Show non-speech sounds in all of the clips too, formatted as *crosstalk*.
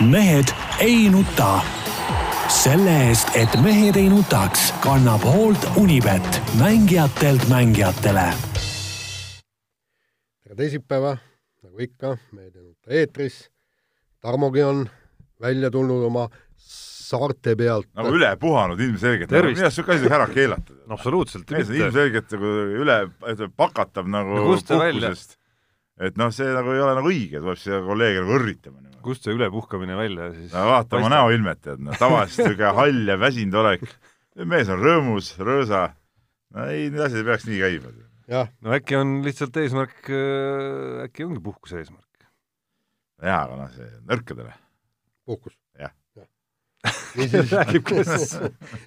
mehed ei nuta. selle eest, et mehed ei nutaks, kannab hoolt Unibet, mängijatelt mängijatele. tere teisipäeva, nagu ikka, Mehed ei nuta eetris. Tarmogi on välja tulnud oma saarte pealt. nagu üle puhanud ilmselgelt. minu arust siuke asi ära keelata. no absoluutselt on ilmselgelt nagu üle, pakatav nagu no, puhkusest. et noh, see nagu ei ole nagu õige, tuleb siia kolleege nagu õrritama. Kust see ülepuhkamine välja siis no vaata oma näoilmet, tead, noh, tavaliselt siuke *laughs* hall ja väsinud olek. mees on rõõmus, rõõsa. no ei, need asjad ei peaks nii käima. no äkki on lihtsalt eesmärk, äkki ongi puhkuse eesmärk? jaa, aga noh, see nõrkadele. puhkus? jah ja. niisiis *laughs* räägib kes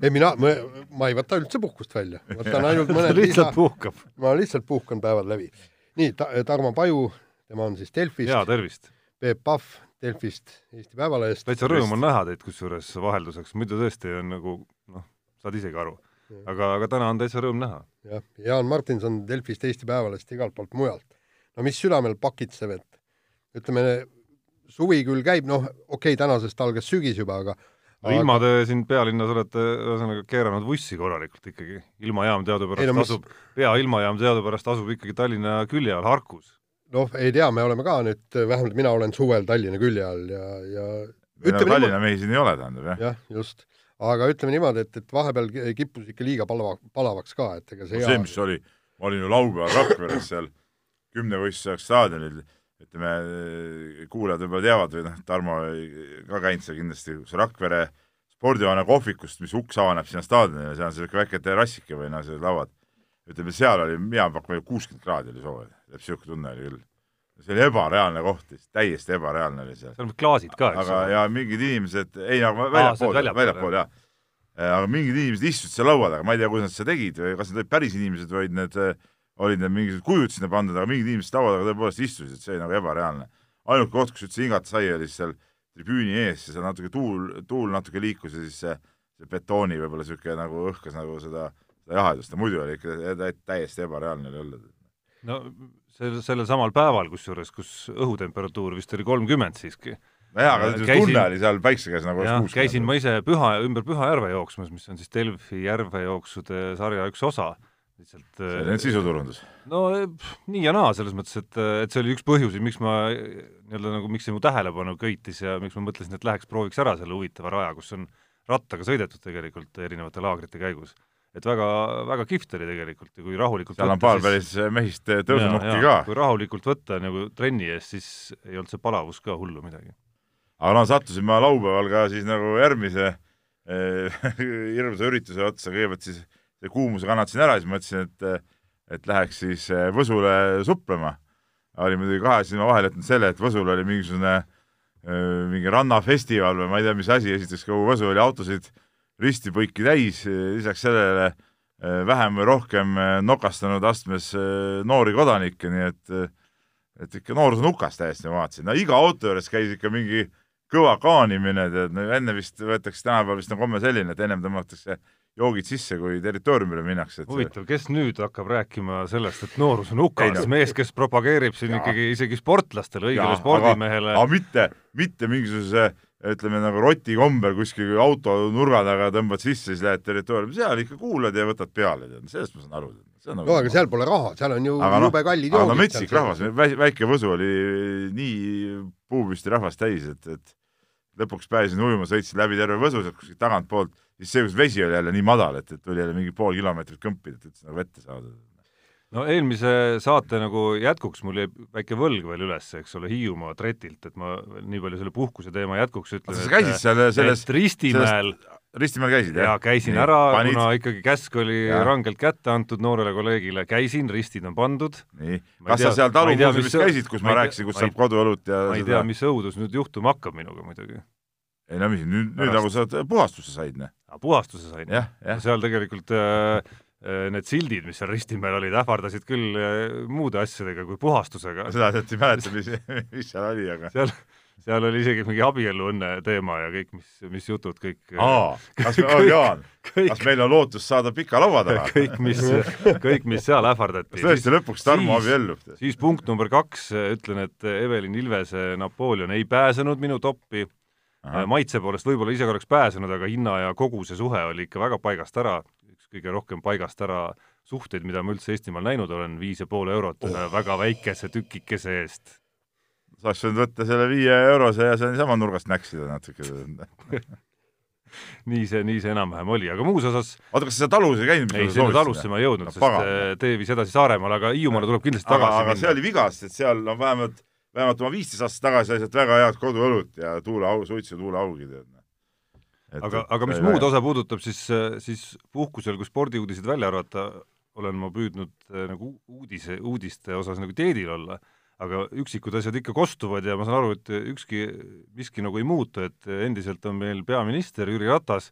ei mina, ma ei võta üldse puhkust välja, võtan ainult mõned *laughs* lihtsalt puhkab. ma lihtsalt puhkan päevad läbi. nii ta,, Tarmo Paju, tema on siis Delfist. jaa, tervist! Peep Pahv Delfist, Eesti Päevalehest. täitsa rõõm on näha teid kusjuures vahelduseks, muidu tõesti on nagu noh, saad isegi aru. aga, aga täna on täitsa rõõm näha. jah, Jaan Martinson Delfist, Eesti Päevalehest, igalt poolt mujalt. no mis südamel pakitsev, et ütleme, suvi küll käib, noh, okei okay,, tänasest algas sügis juba, aga no ilma te siin pealinnas olete ühesõnaga keeranud vussi korralikult ikkagi. ilmajaam teadupärast ei, no, mis... asub, peailmajaam teadupärast asub ikkagi Tallinna külje all Harkus. Noh, ei tea, me oleme ka nüüd, vähemalt mina olen suvel Tallinna külje all ja, ja ütleme Tallinna mehi siin ei ole, tähendab, jah? jah, just. aga ütleme niimoodi, et, et vahepeal kippus ikka liiga palava, palavaks ka, et ega see no, see, mis oli, ma olin ju laupäeval Rakveres seal kümnevõistlusajaks staadionil ütleme, kuulajad võib-olla teavad või noh, Tarmo ka käinud seal kindlasti, kus Rakvere spordihoone kohvikust, mis uks avaneb sinna staadionile, seal on selline väike terrassike või noh, sellised lauad. ütleme, seal oli, mina pakun, kuuskümmend kraadi oli soe, niisugune tunne oli küll. see oli ebareaalne koht, täiesti ebareaalne oli seal. seal on klaasid ka, eks ole. ja mingid inimesed, ei nagu väljapool, väljapool jah. aga mingid inimesed istusid seal laua taga, ma ei tea, kuidas nad seda tegid või kas nad olid päris inimesed või olid need äh, olid need mingisugused kujud sinna pandud, aga mingid inimesed laua taga tõepoolest istusid, see oli nagu ebareaalne. ainuke koht, kus üldse hingata sai, oli seal tribüüni ees ja seal natuke tuul, tuul natuke liikus ja siis see, see betooni võib-olla niisugune nagu õhkas nagu seda, seda jahedust ja muidu oli ikka täiesti ebareaalne oli olla. no sel, sellel samal päeval kusjuures, kus õhutemperatuur vist oli kolmkümmend siiski nojah, aga käisin, tunne oli seal päikse käes nagu jah, käisin ma ise Püha, ümber Pühajärve jooksmas, mis on siis Delfi järvejooksude sarja üks osa lihtsalt see on sisuturundus? no pff, nii ja naa, selles mõttes, et, et see oli üks põhjusi, miks ma nii-öelda nagu, miks see mu tähelepanu köitis ja miks ma mõtlesin, et läheks prooviks ära selle huvitava raja, kus on rattaga sõidetud tegelikult erinevate laagrite käigus. Et väga, väga kihvt oli tegelikult ja kui rahulikult seal on paar päris mehist tõusunuhki ka. kui rahulikult võtta nagu trenni eest, siis ei olnud see palavus ka hullu midagi. aga no sattusin ma laupäeval ka siis nagu järgmise eh, *laughs* hirmsa ürituse otsa, kõigepealt siis see kuumuse kannatasin ära, siis mõtlesin, et et läheks siis eh, Võsule suplema. oli muidugi kahe silma vahele jätnud selle, et Võsul oli mingisugune eh, mingi rannafestival või ma ei tea, mis asi, esiteks kogu Võsu oli autosid risti-põiki täis, lisaks sellele eh, vähem või rohkem nokastanud astmes noori kodanikke, nii et et ikka noorus on hukas täiesti, ma vaatasin, no iga auto juures käis ikka mingi kõva kaanimine, tead, enne vist võetakse, tänapäeval vist on komme selline, et ennem tõmmatakse joogid sisse, kui territooriumile minnakse. huvitav, kes nüüd hakkab rääkima sellest, et noorus on hukas, no. mees, kes propageerib siin ja. ikkagi isegi sportlastele, õigele ja, spordimehele. aga mitte, mitte mingisuguse ütleme nagu roti kombel kuskil auto nurga taga tõmbad sisse, siis lähed territooriumile, seal ikka kuulad ja võtad peale, tead, sellest ma saan aru. Nagu no aga seal pole raha, seal on ju aga jube no, kallid joogid. no metsik rahvas, väike Võsu oli nii puupüsti rahvast täis, et, et lõpuks pääsesin ujuma, sõitsin läbi terve Võsu sealt kuskilt tagantpoolt siis see, kus vesi oli jälle nii madal, et, et tuli jälle mingi pool kilomeetrit kõmpida, et üldse nagu vette saada. No eelmise saate nagu jätkuks mul jäi väike võlg veel üles, eks ole, Hiiumaa tretilt, et ma nii palju selle puhkuse teema jätkuks ütlen. sa käisid seal selles Ristimäel Ristimäel käisid, jah? jaa, käisin nii, ära, kuna ikkagi käsk oli ja. rangelt kätte antud noorele kolleegile, käisin, ristid on pandud. nii, kas tea, sa seal talumuuseumis käisid, kus ma, ma rääkisin, kus saab koduõlut ja ma ei seda... tea, mis õudus nüüd juhtuma hakkab minuga muidugi ei no mis, nüüd, nüüd nagu sa puhastuse said, noh. puhastuse sain. seal tegelikult äh, need sildid, mis seal Ristimäel olid, ähvardasid küll äh, muude asjadega kui puhastusega. seda täpselt ei mäleta, mis, *laughs* mis seal oli, aga seal, seal oli isegi mingi abieluõnne teema ja kõik, mis, mis jutud, kõik äh, aa, kas me, oh Jaan, kas meil on lootus saada pika laua taha? kõik, mis, kõik, mis seal ähvardati. kas tõesti lõpuks Tarmo abiellub? siis punkt number kaks, ütlen, et Evelin Ilvese Napoleon ei pääsenud minu toppi Ahah. maitse poolest võib-olla ise ka oleks pääsenud, aga hinna ja koguse suhe oli ikka väga paigast ära, kõige rohkem paigast ära suhteid, mida ma üldse Eestimaal näinud olen, viis ja pool eurot ühe Oh. väga väikese tükikese eest. sa oleks võinud võtta selle viie eurose ja see niisama nurgast näksida natuke. *laughs* nii see, nii see enam-vähem oli, aga muus osas oota, kas sa seal talus ei käinud? ei, sinna talusse ma ei jõudnud, sest äh, tee viis edasi Saaremaale, aga Hiiumaale tuleb kindlasti aga, tagasi aga see oli viga, sest et seal no vähemalt, vähemalt oma viisteist aastat tagasi sai sealt väga head koduõlut ja tuuleau, suitsu tuuleaugi tead. aga, aga mis muud osa puudutab, siis, siis puhkusel, kui spordiuudised välja arvata, olen ma püüdnud äh, nagu uudise, uudiste osas nagu teedil olla, aga üksikud asjad ikka kostuvad ja ma saan aru, et ükski, miski nagu ei muutu, et endiselt on meil peaminister Jüri Ratas,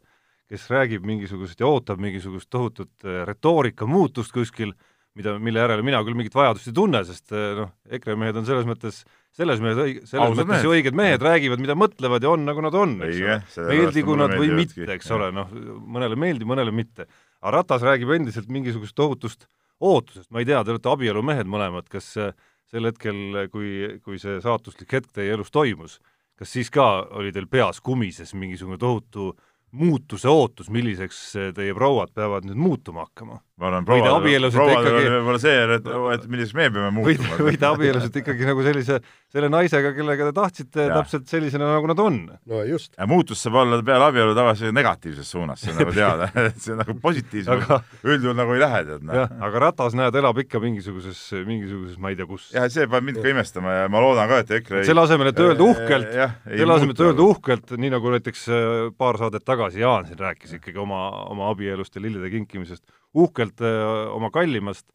kes räägib mingisugusest ja ootab mingisugust tohutut äh, retoorika muutust kuskil, mida, mille järele mina küll mingit vajadust ei tunne, sest äh, noh, EKRE mehed on selles mõttes, selles mehed selles Ausad mõttes ju mehed. õiged mehed, räägivad, mida mõtlevad ja on, nagu nad on, eks ole. meeldigu nad või mitte, eks ole, noh, mõnele meeldib, mõnele mitte. aga Ratas räägib endiselt mingisugust tohutust ootusest, ma ei tea, te olete abielumehed mõlemad, kas äh, sel hetkel, kui, kui see saatuslik hetk teie elus toimus, kas siis ka oli teil peas kumises mingisugune tohutu muutuse ootus, milliseks teie prouad peavad nüüd muutuma hakkama? Ma arvan, Või te proua, abielusite prouadel ikkagi- oli võib-olla see, et, et milliseks me peame muutuma. või te abielusite ikkagi nagu sellise, selle naisega, kellega te tahtsite täpselt sellisena, nagu nad on? no just, ja muutus saab olla peale abielu tagasi negatiivses suunas, see on nagu teada, *laughs* et *laughs* see nagu positiivsem Aga- üldjuhul nagu ei lähe, tead noh. jah, aga Ratas, näed, elab ikka mingisuguses, mingisuguses ma ei tea kus. jah, see paneb mind ka imestama ja ma loodan ka, et EKRE ei selle asemel, et öelda uhkelt, jah, ei selle asemel, et öelda aga- uhkelt, nii nagu näiteks äh, paar saadet tagasi Jaan siin rääkis ikkagi oma, oma abielust ja lillede kinkimisest, uhkelt äh, oma kallimast,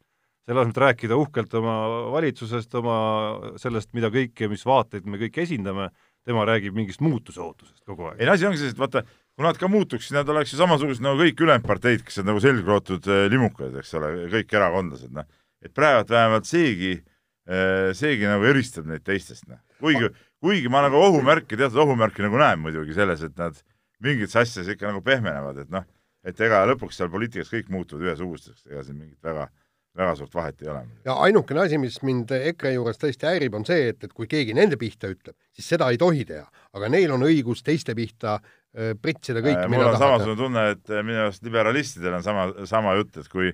selle asemel, et rääkida uhkelt oma valitsusest, oma sellest, mida kõike, mis vaateid me kõik esindame, tema räägib mingist muutuse ootusest kogu aeg ei. no asi ongi selles, et vaata, kui nad ka muutuks, siis nad oleks ju samasugused nagu kõik ülejäänud parteid, kes on nagu selgrootud eh, limukad, eks ole, kõik erakondlased, noh. et praegu vähemalt seegi, seegi nagu eristab neid teistest, noh. kuigi, kuigi ma nagu ohumärke, teatud ohumärke nagu näen muidugi selles, et nad mingites asjades ikka nagu pehmenevad, et noh, et ega lõpuks seal poliitikas kõik muutuvad ühesugusteks, ega siin mingit väga, väga suurt vahet ei ole. ja ainukene asi, mis mind EKRE juures tõesti häirib, on see, et, et kui keegi nende pihta ütleb, siis seda ei tohi teha, aga neil on õigus teiste pihta äh, pritsida kõike, mul mida on tahavad. samasugune tunne, et äh, minu arust liberalistidel on sama, sama jutt, et kui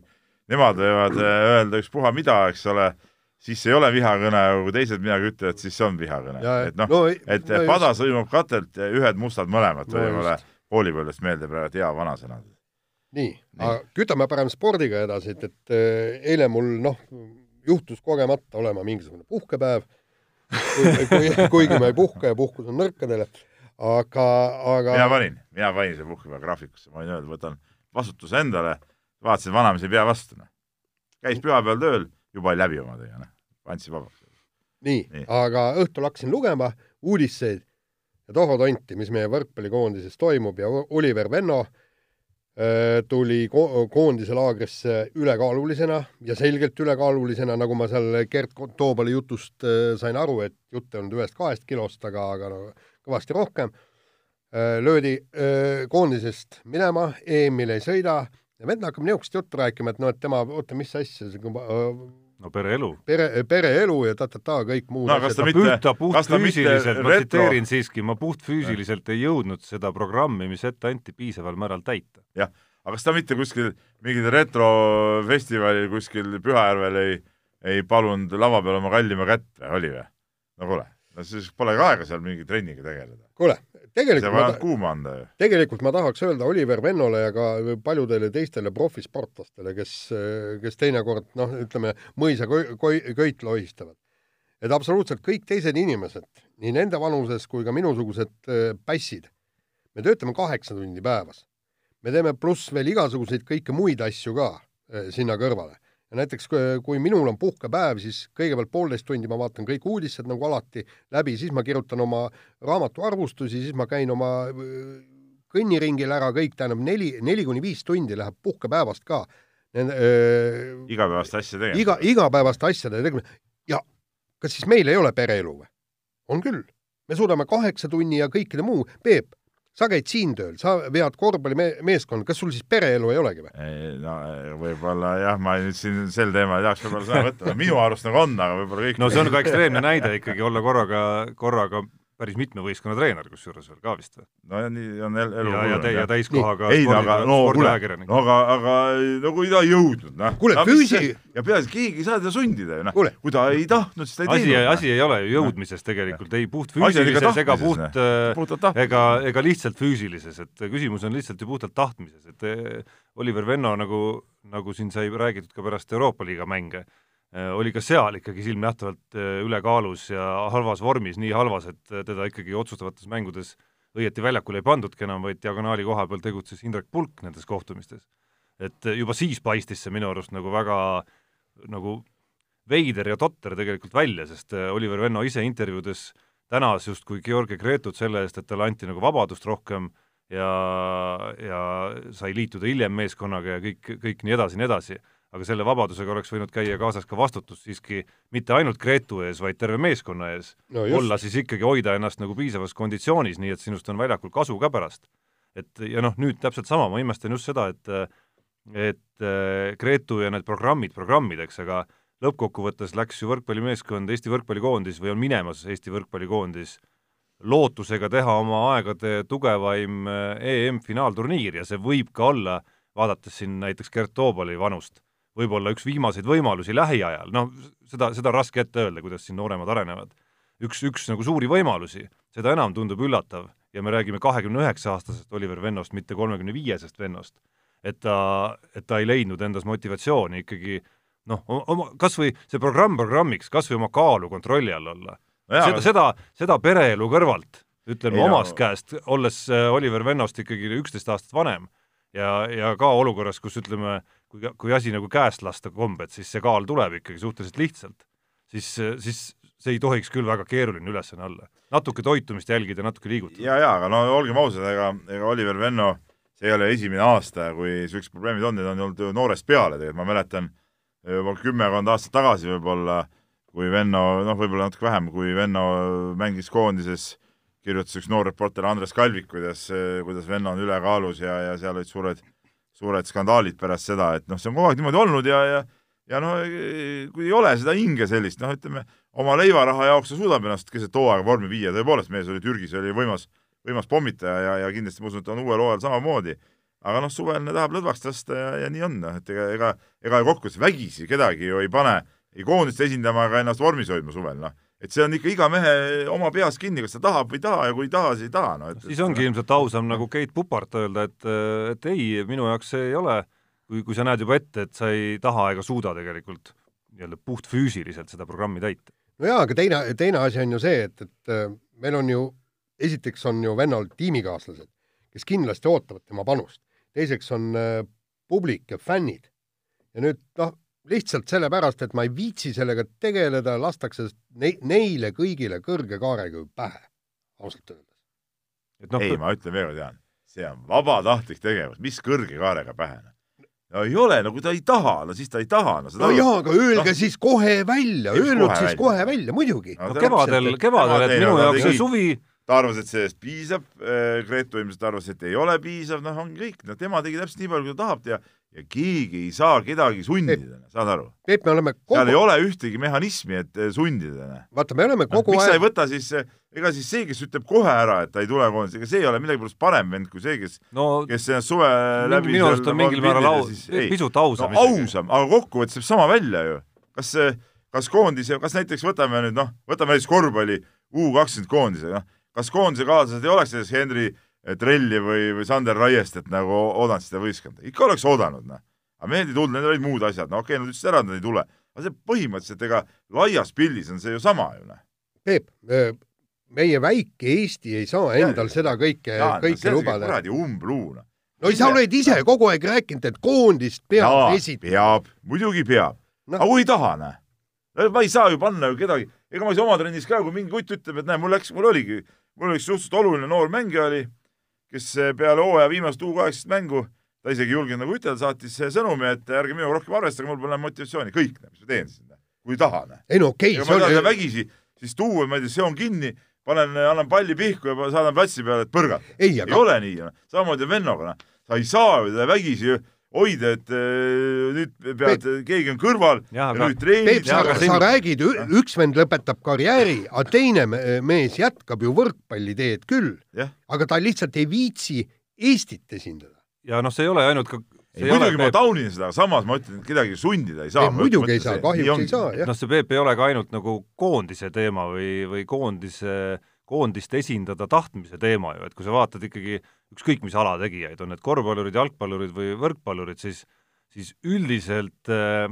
nemad võivad äh, öelda ükspuha mida, eks ole, siis ei ole vihakõne, aga kui teised midagi ütlevad, siis see on vihakõne et noh no, et no pada sõimab katelt, ühed mustad mõlemad No just. koolipõlvest meelde praegu, hea vanasõna. Nii, aga kütame parem spordiga edasi, et, et äh, eile mul noh, juhtus kogemata olema mingisugune puhkepäev, kui, kuigi ma ei puhka ja puhkus on nõrkadele, aga, aga mina panin, mina panin selle puhkepäeva graafikusse, ma võin öelda, võtan vastutuse endale, vaatasin Vanamees ei pea vastu, noh. käis pühapäeval tööl, juba oli läbi omadega, noh, andsin vabaks. nii, Nii. aga õhtul hakkasin lugema uudiseid ja Toho Tonti, mis meie võrkpallikoondises toimub ja Oliver Venno äh, tuli ko koondise laagrisse ülekaalulisena ja selgelt ülekaalulisena, nagu ma seal Gerd Toobali jutust äh, sain aru, et jutt ei olnud ühest-kahest kilost, aga, aga no kõvasti rohkem äh,. löödi äh, koondisest minema, EM-il ei sõida ja vend hakkab niisugust juttu rääkima, et noh, et tema, oota, mis asja, no pereelu. pere, pereelu ja ta-ta-ta kõik muud No kas ta mitte- ta puhtfüüsiliselt, ma tsiteerin siiski, ma puhtfüüsiliselt ei jõudnud seda programmi, mis ette anti, piisaval määral täita. jah, aga kas ta mitte kuskil mingil retrofestivalil kuskil Pühajärvel ei, ei palunud lava peal oma kallima kätt või, oli või? no kuule, no siis pole ka aega seal mingi trenniga tegeleda. kuule, tegelikult ma, kuuma anda ju. tegelikult ma tahaks öelda Oliver Vennole ja ka paljudele teistele profisportlastele, kes, kes teinekord noh, ütleme mõisa köit lohistavad, et absoluutselt kõik teised inimesed, nii nende vanuses kui ka minusugused äh, pässid, me töötame kaheksa tundi päevas. me teeme pluss veel igasuguseid kõiki muid asju ka äh, sinna kõrvale ja näiteks kui, minul on puhkepäev, siis kõigepealt poolteist tundi ma vaatan kõik uudised nagu alati läbi, siis ma kirjutan oma raamatu arvustusi, siis ma käin oma öö, kõnniringil ära kõik, tähendab neli, neli kuni viis tundi läheb puhkepäevast ka. igapäevaste asja tegema. iga, igapäevaste asjade tegemine ja kas siis meil ei ole pereelu või? on küll, me suudame kaheksa tunni ja kõikide muu, Peep, sa käid siin tööl, sa vead korvpallimeeskonda, kas sul siis pereelu ei olegi või? no võib-olla jah, ma nüüd siin sel teemal ei tahaks võib-olla sõna võtta, minu arust nagu on, aga võib-olla kõik no see on ka ekstreemne näide ikkagi olla korraga, korraga päris mitme võistkonna treener kusjuures veel ka vist või? no ja nii on el- elu ja, ja, tä- ja täiskohaga ei no aga, no kuule, spordiajakirjanik no aga, aga no kui ta ei jõudnud, noh. Kuule, füüsi- ja peaasi, keegi ei saa teda sundida ju, noh. Kuule. kui ta ei tahtnud, siis ta ei asi, teinud. noh. asi ei ole ju jõudmises tegelikult, ei puht Asi on ikka füüsilises ega puht noh. Tahtmises. ega, ega lihtsalt füüsilises, et küsimus on lihtsalt ju puhtalt tahtmises, et eh, Oliver Venno nagu, nagu siin sai räägitud ka pärast Euroopa liiga mänge, oli ka seal ikkagi silmnähtavalt eh, ülekaalus ja halvas vormis, nii halvas, et teda ikkagi otsustavates mängudes õieti väljakule ei pandudki enam, vaid diagonaali koha peal tegutses Indrek Pulk nendes kohtumistes. et juba siis paistis see minu arust nagu väga nagu veider ja totter tegelikult välja, sest äh, Oliver Venno ise intervjuudes tänas justkui Georgi Gretut selle eest, et talle anti nagu vabadust rohkem ja, ja sai liituda hiljem meeskonnaga ja kõik, kõik nii edasi, nii edasi. Aga selle vabadusega oleks võinud käia kaasas ka vastutus siiski mitte ainult Gretu ees, vaid terve meeskonna ees No olla siis ikkagi, hoida ennast nagu piisavas konditsioonis, nii et sinust on väljakul kasu ka pärast. et ja noh, nüüd täpselt sama, ma imestan just seda, et et äh, Gretu ja need programmid programmideks, aga lõppkokkuvõttes läks ju võrkpallimeeskond, Eesti võrkpallikoondis või on minemas Eesti võrkpallikoondis lootusega teha oma aegade tugevaim äh, EM-finaalturniir ja see võib ka olla, vaadates siin näiteks Gert Toobali vanust, võib-olla üks viimaseid võimalusi lähiajal, noh, seda, seda on raske ette öelda, kuidas siin nooremad arenevad. üks, üks nagu suuri võimalusi, seda enam tundub üllatav ja me räägime kahekümne üheksa aastasest Oliver Vennost, mitte kolmekümne viiesest vennost. et ta, et ta ei leidnud endas motivatsiooni ikkagi noh, oma, kas või see programm programmiks, kas või oma kaalu kontrolli all olla seda, seda, seda pereelu kõrvalt, ütlen ma no- omast käest, olles äh, Oliver Vennost ikkagi üksteist aastat vanem ja, ja ka olukorras, kus ütleme, kui, kui asi nagu käest lasta kombed, siis see kaal tuleb ikkagi suhteliselt lihtsalt. siis, siis see ei tohiks küll väga keeruline ülesanne olla. natuke toitumist jälgida, natuke liigutada. ja, ja aga no olgem ausad, ega, ega Oliver Venno, see ei ole esimene aasta, kui niisugused probleemid on, need on olnud ju noorest peale tegelikult, ma mäletan juba kümmekond aastat tagasi võib-olla, kui Venno, noh, võib-olla natuke vähem, kui Venno mängis koondises, kirjutas üks noor reporter Andres Kalvik, kuidas, kuidas Venno on ülekaalus ja, ja seal olid suured, suured skandaalid pärast seda, et noh, see on kogu aeg niimoodi olnud ja, ja ja no kui ei ole seda hinge sellist, noh, ütleme, oma leivaraha jaoks ta suudab ennast keset hooaega vormi viia, tõepoolest, mees oli Türgis, oli võimas, võimas pommitaja ja, ja kindlasti ma usun, et on uuel hooajal samamoodi. aga noh, suvel tahab lõdvaks tõsta ja, ja nii on, noh, et ega, ega, ega kokkuvõttes vägisi kedagi ju ei pane ei koondist esindama ega ennast vormis hoidma suvel, noh. Et see on ikka iga mehe oma peas kinni, kas ta tahab või ei taha ja kui ei taha, siis ei taha, noh. et siis ongi ilmselt ausam nagu Keit Pupart öelda, et, et ei, minu jaoks see ei ole kui, kui sa näed juba ette, et sa ei taha ega suuda tegelikult nii-öelda puhtfüüsiliselt seda programmi täita. no jaa, aga teine, teine asi on ju see, et, et äh, meil on ju, esiteks on ju vennal tiimikaaslased, kes kindlasti ootavad tema panust. teiseks on äh, publik ja fännid. ja nüüd noh, lihtsalt sellepärast, et ma ei viitsi sellega tegeleda, lastakse ne, neile kõigile kõrge kaarega pähe, ausalt öeldes. et noh, ei, ma ütlen veel kord, Jaan, see on vabatahtlik tegevus, mis kõrge kaarega pähe, noh. no ei ole, no kui ta ei taha, no siis ta ei taha, no no jaa, aga öelge no, siis kohe välja, öelnud siis välja? kohe välja, muidugi No no kevadel, kevadel, et minu jaoks see suvi ta arvas, et sellest piisab, Gretu ilmselt arvas, et ei ole piisav, noh, ongi kõik, no tema tegi täpselt nii palju, kui ta tahab teha ja keegi ei saa kedagi sundida, saad aru? Peep, me oleme seal ei kogu, ole ühtegi mehhanismi, et eh, sundida, noh. vaata, me oleme noh, kogu miks sa ei aeg, võta siis, ega siis see, kes ütleb kohe ära, et ta ei tule koondise, ega see ei ole millegipärast parem vend kui see, kes, no kes ennast suve läbi minu arust on mingil määral au, pisut ausam no ausam, aga kokkuvõttes jääb sama välja ju. kas kas koondise, kas näiteks võtame nüüd noh, võtame näiteks korvpalli U kakskümmend koondise, noh, kas koondise kaaslased ei oleks näiteks Henri Trelli või, või Sander Raiest, et nagu oodanud seda võistkonda, ikka oleks oodanud, noh. aga mehed ei tulnud, need olid muud asjad, no okei okay,, nad ütlesid ära, et nad ei tule. aga see põhimõtteliselt, ega laias pildis on see ju sama ju, noh. Peep, meie väike Eesti ei saa endal seda kõike, kõike lubada. kuradi umbluu, noh. no sa oled ise kogu aeg rääkinud, et koondist peab esitama. peab, muidugi peab No. no. aga kui ei taha, näe. ma ei saa ju panna ju kedagi, ega ma ei saa oma trennis ka, kui mingi kutt ütleb, et näe, mul läks, mul oligi, mul üks suhteliselt oluline noor mängija oli, kes peale hooaja viimast U kaheksateist mängu, ta isegi ei julgenud nagu ütelda, saatis sõnumi, et ärge minuga rohkem arvestage, mul pole motivatsiooni, kõik, mis ma teen siis, kui ei taha, näe. ei no okei okay, ma ei taha seda on... vägisi siis tuua, ma ei tea, seon kinni, panen, annan palli pihku ja saadan platsi peale, et põrgata. ei, ei aga ole nii, samamoodi on vennoga, noh. sa ei saa ju teda vägisi hoida, et äh, nüüd pead, keegi on kõrval ja aga- nüüd treenid Peep, sa aga, sa räägid, üks vend lõpetab karjääri, aga teine me- mees jätkab ju võrkpalliteed küll, aga ta lihtsalt ei viitsi Eestit esindada. ja noh, see ei ole ainult ka ei muidugi ma taunin seda, samas ma ütlen, et kedagi sundida ei saa. muidugi ei saa, kahjuks ei saa, jah. noh, see Peep ei ole ka ainult nagu koondise teema või, või koondise, koondist esindada tahtmise teema ju, et kui sa vaatad ikkagi ükskõik mis ala tegijaid, on need korvpallurid, jalgpallurid või võrkpallurid, siis siis üldiselt eh,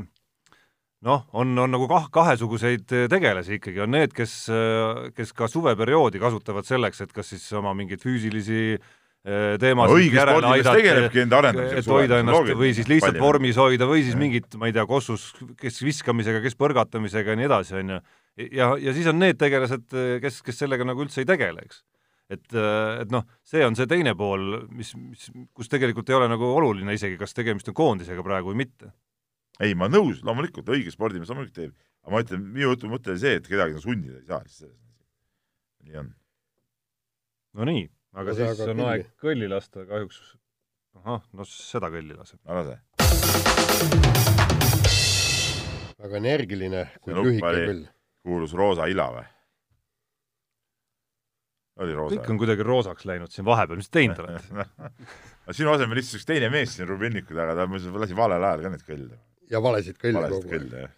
noh, on, on nagu kah-, kahesuguseid tegelasi ikkagi, on need, kes, kes ka suveperioodi kasutavad selleks, et kas siis oma mingeid füüsilisi eh, teemasid õige järele aidata, et hoida ennast või siis lihtsalt vormis hoida või siis Jah. mingit, ma ei tea, kossus, kes viskamisega, kes põrgatamisega ja nii edasi, on ju. ja, ja siis on need tegelased, kes, kes sellega nagu üldse ei tegele, eks. et, et noh, see on see teine pool, mis, mis, kus tegelikult ei ole nagu oluline isegi, kas tegemist on koondisega praegu või mitte. ei, ma nõus, loomulikult õige spordimees loomulikult teeb, aga ma ütlen, minu jutu mõte oli see, et kedagi no sundida ei saa, nii on. no nii, aga Lase siis aga on kõlli. aeg kõlli lasta, kahjuks ahah, no seda kõlli laseb. ära see. väga energiline, kuid lühike küll. kuulus Roosa Ila või? oli Roosa kõik? on kuidagi roosaks läinud siin vahepeal, mis te teinud olete? *laughs* aga sinu asemel istus üks teine mees siin Rubinniku taga, ta lasi valel ajal ka neid kõlle. ja valesid kõlle valesid kogu aeg. kõlle, jah.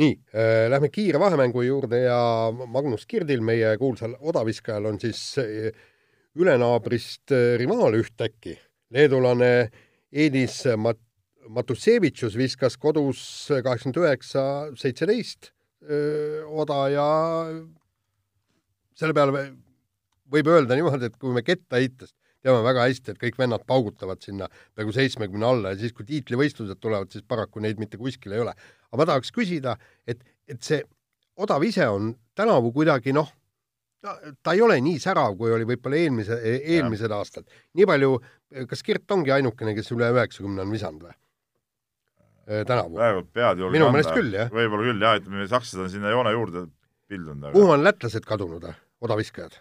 nii äh,, lähme kiire vahemängu juurde ja Magnus Kirdil, meie kuulsal odaviskajal on siis äh, ülenaabrist äh, rivaal ühtäkki. leedulane Edis Mat-, Matusevitšus viskas kodus kaheksakümmend üheksa, seitseteist oda ja selle peale võib öelda niimoodi, et kui me kettaheitest teame väga hästi, et kõik vennad paugutavad sinna peaaegu seitsmekümne alla ja siis, kui tiitlivõistlused tulevad, siis paraku neid mitte kuskil ei ole. aga ma tahaks küsida, et, et see odav ise on tänavu kuidagi noh, ta ei ole nii särav, kui oli võib-olla eelmise, eelmised aastad. nii palju, kas Kirt ongi ainukene, kes üle üheksakümne on visanud või? tänavu. praegu pead julgen Minu meelest küll, jah. võib-olla küll jah, ütleme sakslased on sinna joone juurde pildunud, kuhu on lätlased kadunud, odaviskajad?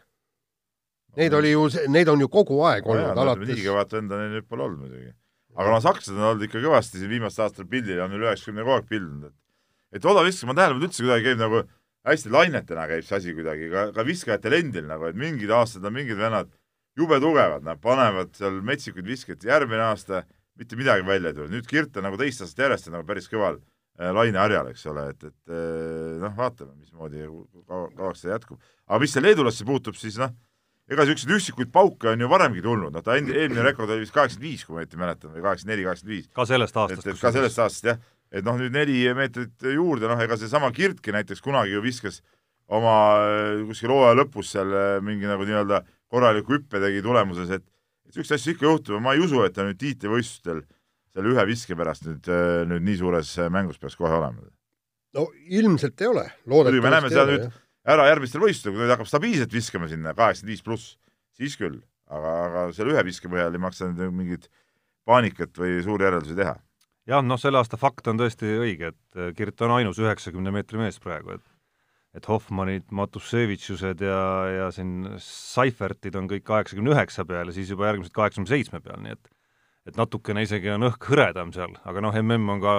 Neid oli ju, neid on ju kogu aeg olnud, nii alates kõvat venda neil nüüd pole olnud muidugi. aga no sakslased on olnud ikka kõvasti siin viimastel aastatel pildil ja on üle üheksakümne kogu aeg pildunud, et et odavisk, ma tähele panen, üldse kuidagi käib nagu hästi lainetena käib see asi kuidagi, ka, ka viskajatel endil nagu, et mingid aastad on mingid vennad jube tugevad, nad panevad seal metsikuid viskeid, järgmine aasta mitte midagi välja ei tule, nüüd Kirt on nagu teist aastat järjest on nagu päris kõval äh, laineharjal, eks ole, et, et äh, noh, vaatame, mismoodi kaua- kauaks see jätkub. aga mis see leedulasse puutub, siis noh, ega niisuguseid üksikuid pauke on ju varemgi tulnud, noh ta endi- eelmine rekord oli vist kaheksakümmend viis, kui ma õieti mäletan, või kaheksakümmend neli, kaheksakümmend viis. ka sellest aastast. ka sellest aastast jah, et noh, nüüd neli meetrit juurde, noh ega seesama Kirtki näiteks kunagi ju viskas oma äh, kuskil hooaja lõpus seal äh, mingi nagu nii-öelda korraliku hüppe tegi tulemuses, et niisuguseid asju ikka juhtub ja ma ei usu, et ta nüüd tiitlivõistlustel selle ühe viske pärast nüüd, nüüd nii suures äh, mängus peaks kohe olema. no ilmselt ei ole. muidugi me näeme seda nüüd ära järgmistel võistlustel, kui ta hakkab stabiilselt viskama sinna kaheksakümmend viis pluss, siis küll, aga, aga selle ühe viske põhjal ei maksa nüüd mingit paanikat või suuri järeldusi teha. jah, noh, selle aasta fakt on tõesti õige, et äh, Kirt on ainus üheksakümne meetri mees praegu, et et Hoffmanid, Matusevitšused ja, ja siin Seifertid on kõik kaheksakümne üheksa peal ja siis juba järgmised kaheksakümne seitsme peal, nii et et natukene isegi on õhk hõredam seal, aga noh, mm on ka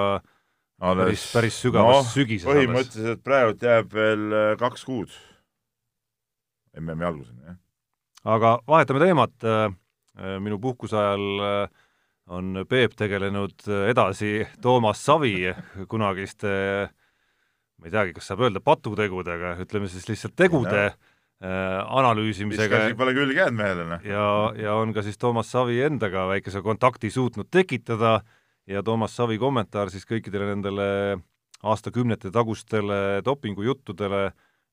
päris, päris sügavas no, sügises alles. põhimõtteliselt praegult jääb veel äh, kaks kuud MM-i alguseni, jah. aga vahetame teemat, minu puhkuse ajal äh, on Peep tegelenud äh, edasi Toomas Savi kunagiste ma ei teagi, kas saab öelda patutegudega, ütleme siis lihtsalt tegude äh, analüüsimisega. Pole külge jäänud mehele, noh. ja, ja on ka siis Toomas Savi endaga väikese kontakti suutnud tekitada ja Toomas Savi kommentaar siis kõikidele nendele aastakümnete tagustele dopingujuttudele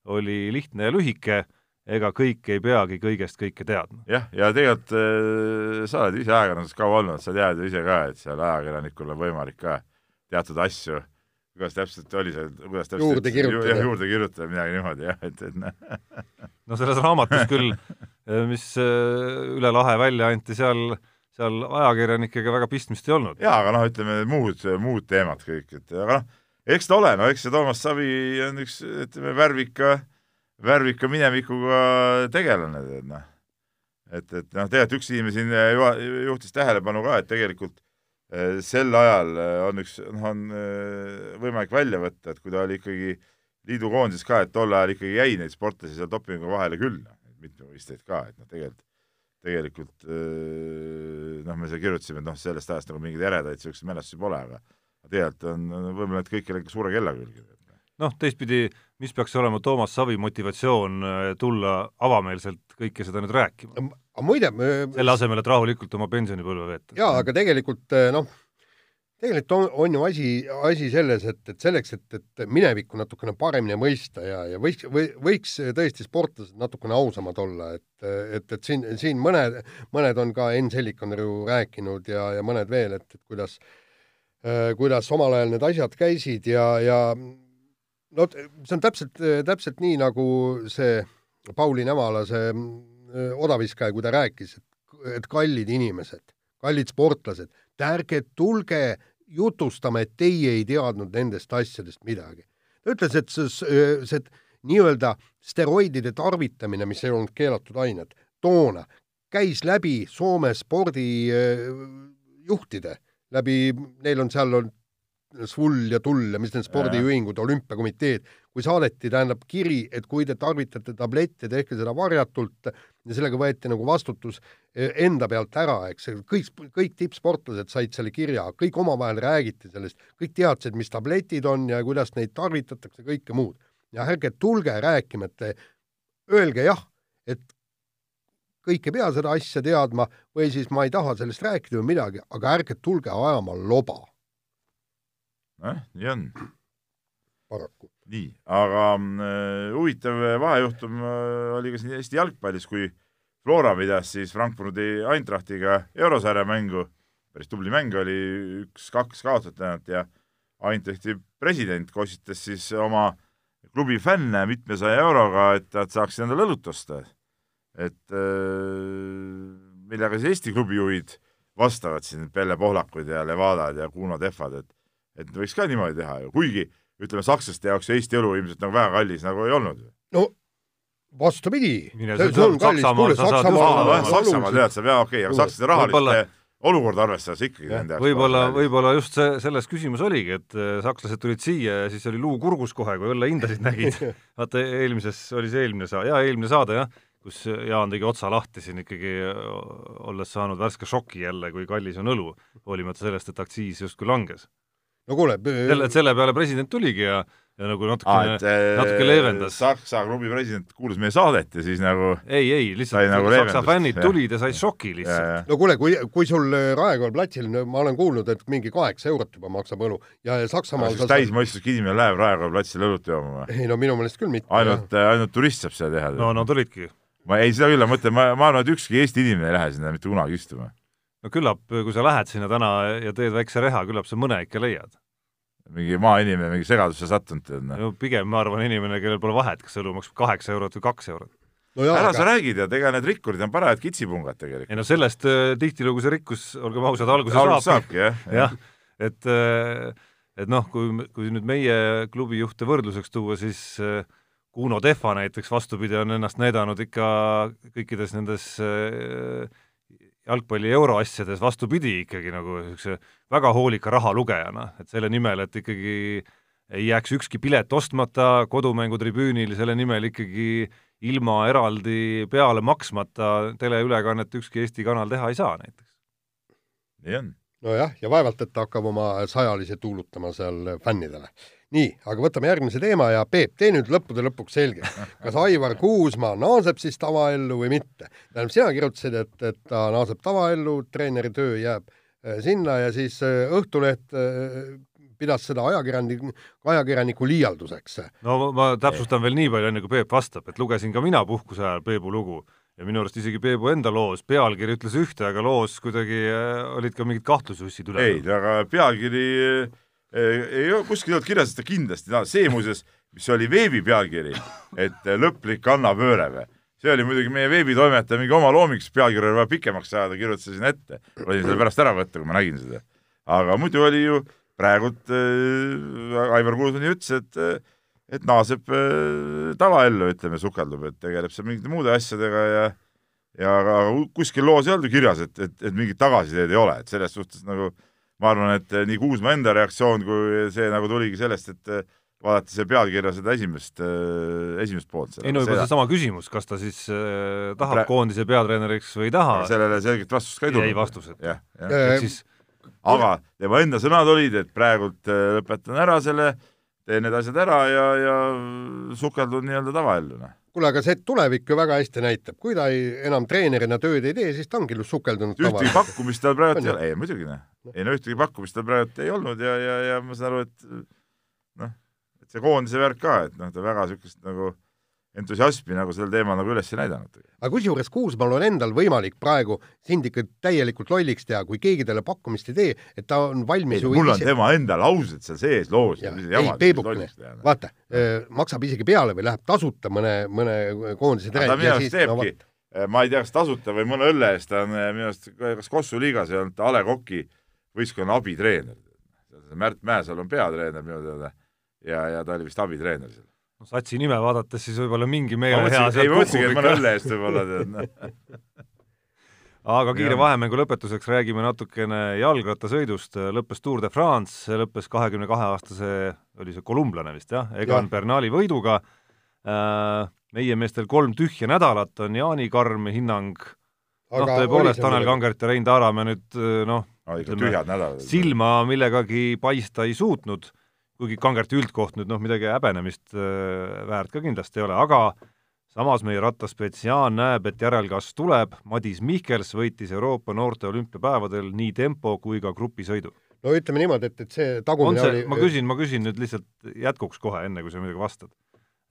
oli lihtne ja lühike, ega kõik ei peagi kõigest kõike teadma. jah, ja tegelikult äh, sa oled ise ajakirjanduses kaua olnud, sa tead ju ise ka, et seal ajakirjanikul on võimalik ka teatud asju kuidas täpselt oli see, kuidas täpselt juurde kirjutada ju,. juurde kirjutada, midagi niimoodi jah, et, et noh. no selles raamatus küll, mis üle lahe välja anti, seal, seal ajakirjanikega väga pistmist ei olnud. jaa, aga noh, ütleme muud, muud teemad kõik, et aga noh, eks ta ole, no eks see Toomas Savi on üks, ütleme, värvika, värvika minevikuga tegelane, tead noh. et, et noh, tegelikult üks inimene siin juhtis tähelepanu ka, et tegelikult eh, sel ajal eh, on üks, noh, on eh, võimalik välja võtta, et kui ta oli ikkagi liidukoondises ka, et tol ajal ikkagi jäi neid sportlasi seal dopingu vahele küll, mitmevõistlejaid ka, et noh, tegelikult tegelikult noh, me seal kirjutasime, et noh, sellest ajast nagu mingeid eredaid niisuguseid mälestusi pole, aga tegelikult on, võib-olla need kõik ikka suure kella külge. noh, teistpidi, mis peaks olema Toomas Savi motivatsioon tulla avameelselt kõike seda nüüd rääkima? muide selle asemel, et rahulikult oma pensionipõlve veeta. jaa, aga tegelikult noh, tegelikult on, on ju asi, asi selles, et, et selleks, et, et minevikku natukene paremini mõista ja, ja võiks või,, võiks tõesti sportlased natukene ausamad olla, et, et, et siin, siin mõned, mõned on ka, Enn Sellik on ju rääkinud ja, ja mõned veel, et, et kuidas äh,, kuidas omal ajal need asjad käisid ja, ja no see on täpselt, täpselt nii, nagu see Pauli Nämala, see äh, odaviskaja, kui ta rääkis, et, kallid inimesed, kallid sportlased, ärge tulge jutustama, et teie ei teadnud nendest asjadest midagi. ta ütles, et see, see nii-öelda steroidide tarvitamine, mis ei olnud keelatud ained, toona käis läbi Soome spordijuhtide, läbi, neil on seal olnud Svull ja Tull ja mis need spordiühingud, olümpiakomiteed, kui saadeti, tähendab, kiri, et kui te tarvitate tablette, tehke seda varjatult ja sellega võeti nagu vastutus e, enda pealt ära, eks, kõik, kõik tippsportlased said selle kirja, kõik omavahel räägiti sellest, kõik teadsid, mis tabletid on ja kuidas neid tarvitatakse, kõike muud. ja ärge tulge rääkima, et öelge jah, et kõik ei pea seda asja teadma või siis ma ei taha sellest rääkida või midagi, aga ärge tulge ajama loba nojah, nii on. paraku. nii, aga äh, huvitav vahejuhtum äh, oli ka siin Eesti jalgpallis, kui Flora pidas siis Frankfurdi Eintrachtiga eurosarja mängu, päris tubli mäng oli, üks-kaks kaotati ainult ja Eintrachti president kossitas siis oma klubi fänne mitmesaja euroga, et nad saaksid endale õlut osta. et äh, millega siis Eesti klubijuhid vastavad siin, Pelle Pohlakud ja Levadad ja Kuno Tehvad, et et võiks ka niimoodi teha ju, kuigi ütleme, sakslaste jaoks Eesti elu ilmselt nagu väga kallis nagu ei olnud. no vastupidi. Saksamaal tead sa, jaa okei aga sakslaste rahalist olukorda arvestades ikkagi nende jaoks võib-olla, võib-olla just see, selles küsimus oligi, et äh, sakslased tulid siia ja siis oli luu kurgus kohe, kui õllehindasid nägid. *laughs* vaata, eelmises, oli see eelmine saade, jaa, eelmine saade jah, kus Jaan tegi otsa lahti siin ikkagi, olles saanud värske šoki jälle, kui kallis on õlu, hoolimata sellest, et aktsiis justkui langes no kuule selle, selle peale president tuligi ja ja nagu natukene, natuke leevendas. Saksa klubi president kuulas meie saadet ja siis nagu ei, ei, lihtsalt nagu Saksa fännid tulid ja said šoki lihtsalt. no kuule, kui, kui sul äh, Raekoja platsil, ma olen kuulnud, et mingi kaheksa eurot juba maksab õlu ja Saksamaal kas täismõistuslik inimene läheb Raekoja platsile õlut jooma või? ei no minu meelest küll mitte. ainult, ainult turist saab seda teha. no, no tulidki. ma ei, seda küll, ma mõtlen, ma, ma arvan, et ükski Eesti inimene ei lähe sinna mitte kunagi istuma. No küllap, kui sa lähed sinna täna ja teed väikse reha, küllap sa mõne ikka leiad mingi maainimene mingi segadusse sattunud, tead noh. no pigem ma arvan, inimene, kellel pole vahet, kas õlu maksab kaheksa eurot või kaks eurot. no ära aga... sa räägid ja ega need rikkurid on parajad kitsipungad tegelikult. ei no sellest äh, tihtilugu see rikkus, olgem ausad, alguse saab. saabki, jah. *laughs* jah, et äh, et noh, kui, kui nüüd meie klubi juhte võrdluseks tuua, siis äh, Kuno Tehva näiteks vastupidi on ennast näidanud ikka kõikides nendes äh, jalgpalli euroasjades vastupidi ikkagi nagu niisuguse väga hoolika rahalugejana, et selle nimel, et ikkagi ei jääks ükski pilet ostmata kodumängutribüünil, selle nimel ikkagi ilma eraldi peale maksmata teleülekannet ükski Eesti kanal teha ei saa näiteks. nii on. nojah, ja vaevalt, et ta hakkab oma sajalisi tuulutama seal fännidele nii, aga võtame järgmise teema ja Peep, tee nüüd lõppude lõpuks selgeks, kas Aivar Kuusmaa naaseb siis tavaellu või mitte. tähendab, sina kirjutasid, et, et ta naaseb tavaellu, treeneri töö jääb äh, sinna ja siis äh, Õhtuleht äh, pidas seda ajakirjaniku, ajakirjaniku liialduseks. no ma täpsustan veel nii palju, enne kui Peep vastab, et lugesin ka mina puhkuse ajal Peebu lugu ja minu arust isegi Peebu enda loos pealkiri ütles ühte, aga loos kuidagi olid ka mingid kahtlusvussid üle. ei, aga pealkiri ei kuskil ei olnud kirjas, et ta kindlasti, see muuseas, mis oli veebi pealkiri, et äh, lõplik kannapööre või, see oli muidugi meie veebitoimetaja mingi oma looming, sest pealkiri oli vaja pikemaks saada, kirjutasin ette, võin selle pärast ära võtta, kui ma nägin seda. aga muidu oli ju praegult äh, Aivar Kuusmann ütles, et äh, et naaseb äh, tavaellu, ütleme, sukeldub, et tegeleb seal mingite muude asjadega ja ja aga kuskil loos ei olnud ju kirjas, et, et, et mingit tagasiteed ei ole, et selles suhtes nagu ma arvan, et nii Kuusma enda reaktsioon kui see nagu tuligi sellest, et äh, vaadati see pealkirja seda esimest, esimest poolt. ei no juba seesama küsimus, kas ta siis äh, tahab Pre... koondise peatreeneriks või ei taha. sellele selget vastust ka ei tulnud. jäi vastus, et jah, jah. siis aga tema enda sõnad olid, et praegult lõpetan ära selle, teen need asjad ära ja, ja sukeldun nii-öelda tavaellu, noh kuule, aga see tulevik ju väga hästi näitab, kui ta ei, enam treenerina tööd ei tee, siis ta ongi sukeldunud ühtegi pakkumist tal praegu ei ole, ei muidugi noh, ei no ühtegi pakkumist tal praegu ei olnud ja, ja, ja ma saan aru, et noh, et see koondise värk ka, et noh, ta väga niisugust nagu entusiasmi nagu sellel teemal nagu üles ei näidanud. aga kusjuures Kuusmaal on endal võimalik praegu sind ikka täielikult lolliks teha, kui keegi talle pakkumist ei tee, et ta on valmis ei, mul on ise... tema enda laused seal sees loos. ei, Peebukene, vaata, maksab isegi peale või läheb tasuta mõne, mõne koondise ta minu arust teebki no,, ma ei tea, kas tasuta või mõne õlle eest, ta on minu arust, kas Kossu liigas ei olnud A Le Coq'i võistkonna abitreener. Märt Mäesalu on peatreener minu teada ja, ja ta oli vist abitreener seal no satsi nime vaadates siis võib-olla mingi meele hea sealt ma mõtlesingi, et mõne õlle eest võib-olla tead noh. *laughs* aga kiire vahemängu lõpetuseks räägime natukene jalgrattasõidust, lõppes Tour de France, lõppes kahekümne kahe aastase, oli see kolumblane vist jah, Egan ja. Bernali võiduga. Äh,, meie meestel kolm tühja nädalat on Jaani Karm hinnang, noh tõepoolest, Tanel Kangert ja Rein Taaramäe nüüd noh, silma millegagi paista ei suutnud kuigi Kangerti üldkoht nüüd noh, midagi häbenemist äh, väärt ka kindlasti ei ole, aga samas meie rattaspetsiaan näeb, et järelkasv tuleb, Madis Mihkels võitis Euroopa noorte olümpiapäevadel nii tempo kui ka grupisõidu. no ütleme niimoodi, et, et see tagumine see, oli ma küsin, ma küsin nüüd lihtsalt jätkuks kohe, enne kui sa midagi vastad,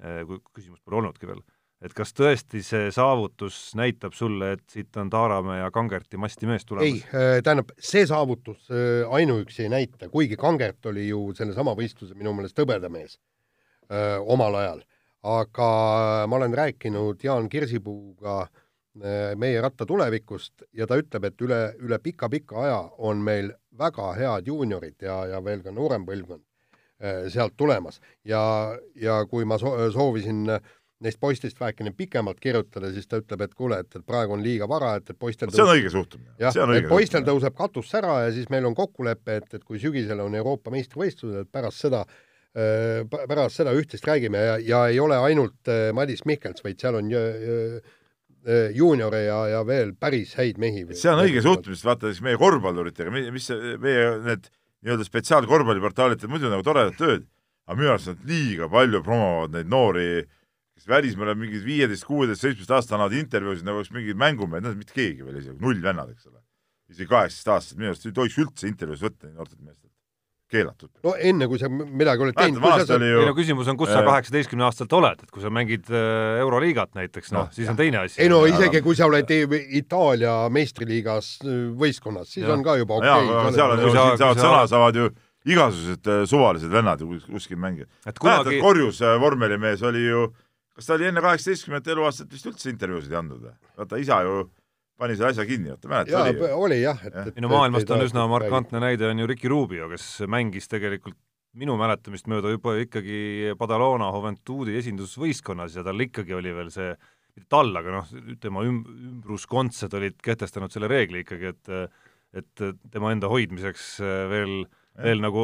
äh, kui küsimust pole olnudki veel et kas tõesti see saavutus näitab sulle, et siit on Taaramäe ja Kangerti masti mees tulemas? ei, äh, tähendab, see saavutus äh, ainuüksi ei näita, kuigi Kangert oli ju sellesama võistluse minu meelest hõbedamees äh, omal ajal. aga ma olen rääkinud Jaan Kirsipuuga meie ratta tulevikust ja ta ütleb, et üle, üle pika-pika aja on meil väga head juuniorid ja, ja veel ka noorem põlvkond sealt tulemas ja, ja kui ma so soovisin äh, neist poistest vähekene pikemalt kirjutada, siis ta ütleb, et kuule, et, et praegu on liiga vara, et, et poistel see on õige suhtumine. jah, et poistel tõuseb katus sära ja siis meil on kokkulepe, et, et kui sügisel on Euroopa meistrivõistlused, et pärast seda pärast seda üht-teist räägime ja, ja ei ole ainult Madis Mihkels, vaid seal on juuniore ja, ja veel päris häid mehi. see on õige suhtumine, sest vaata siis meie korvpalluritega, mis meie need nii-öelda spetsiaalkorvpalliportaalid teevad muidu nagu toredat tööd, aga minu arust nad liiga palju promovad neid noori äh, kes välismaal on mingid viieteist, kuueteist, seitsmeteist aastat annavad intervjuusid nagu oleks mingid mängumehed, nad mitte keegi veel isegi, nullvennad, eks ole. isegi kaheksateist-aastased, minu arust ei tohiks üldse intervjuusid võtta noortelt meestelt. keelatud. no enne, kui sa midagi oled teinud. Ei no küsimus on, kus sa kaheksateistkümne aastaselt oled, et kui sa mängid äh, Euroliigat näiteks, noh no,, siis on teine asi. ei no isegi kui sa oled Itaalia meistriliigas äh, võistkonnas, siis ja. on ka juba okei okay.. seal on ju, siin saavad sõna, saavad ju igasugused äh, suvalised vennad ju kuskil mängida. mäletad, Korjus vormelimees oli ju kas ta oli enne kaheksateistkümnendat eluaastat vist üldse intervjuusid ei andnud või? vaata isa ju pani selle asja kinni, vaata mäletad? oli, oli jah, ei no maailmast on üsna markantne näide on ju Ricky Rubio, kes mängis tegelikult minu mäletamist mööda juba ikkagi Badalona Juventudi esindusvõistkonnas ja tal ikkagi oli veel see, mitte tal, aga noh, tema üm-, ümbruskontsed olid kehtestanud selle reegli ikkagi, et et tema enda hoidmiseks veel, veel nagu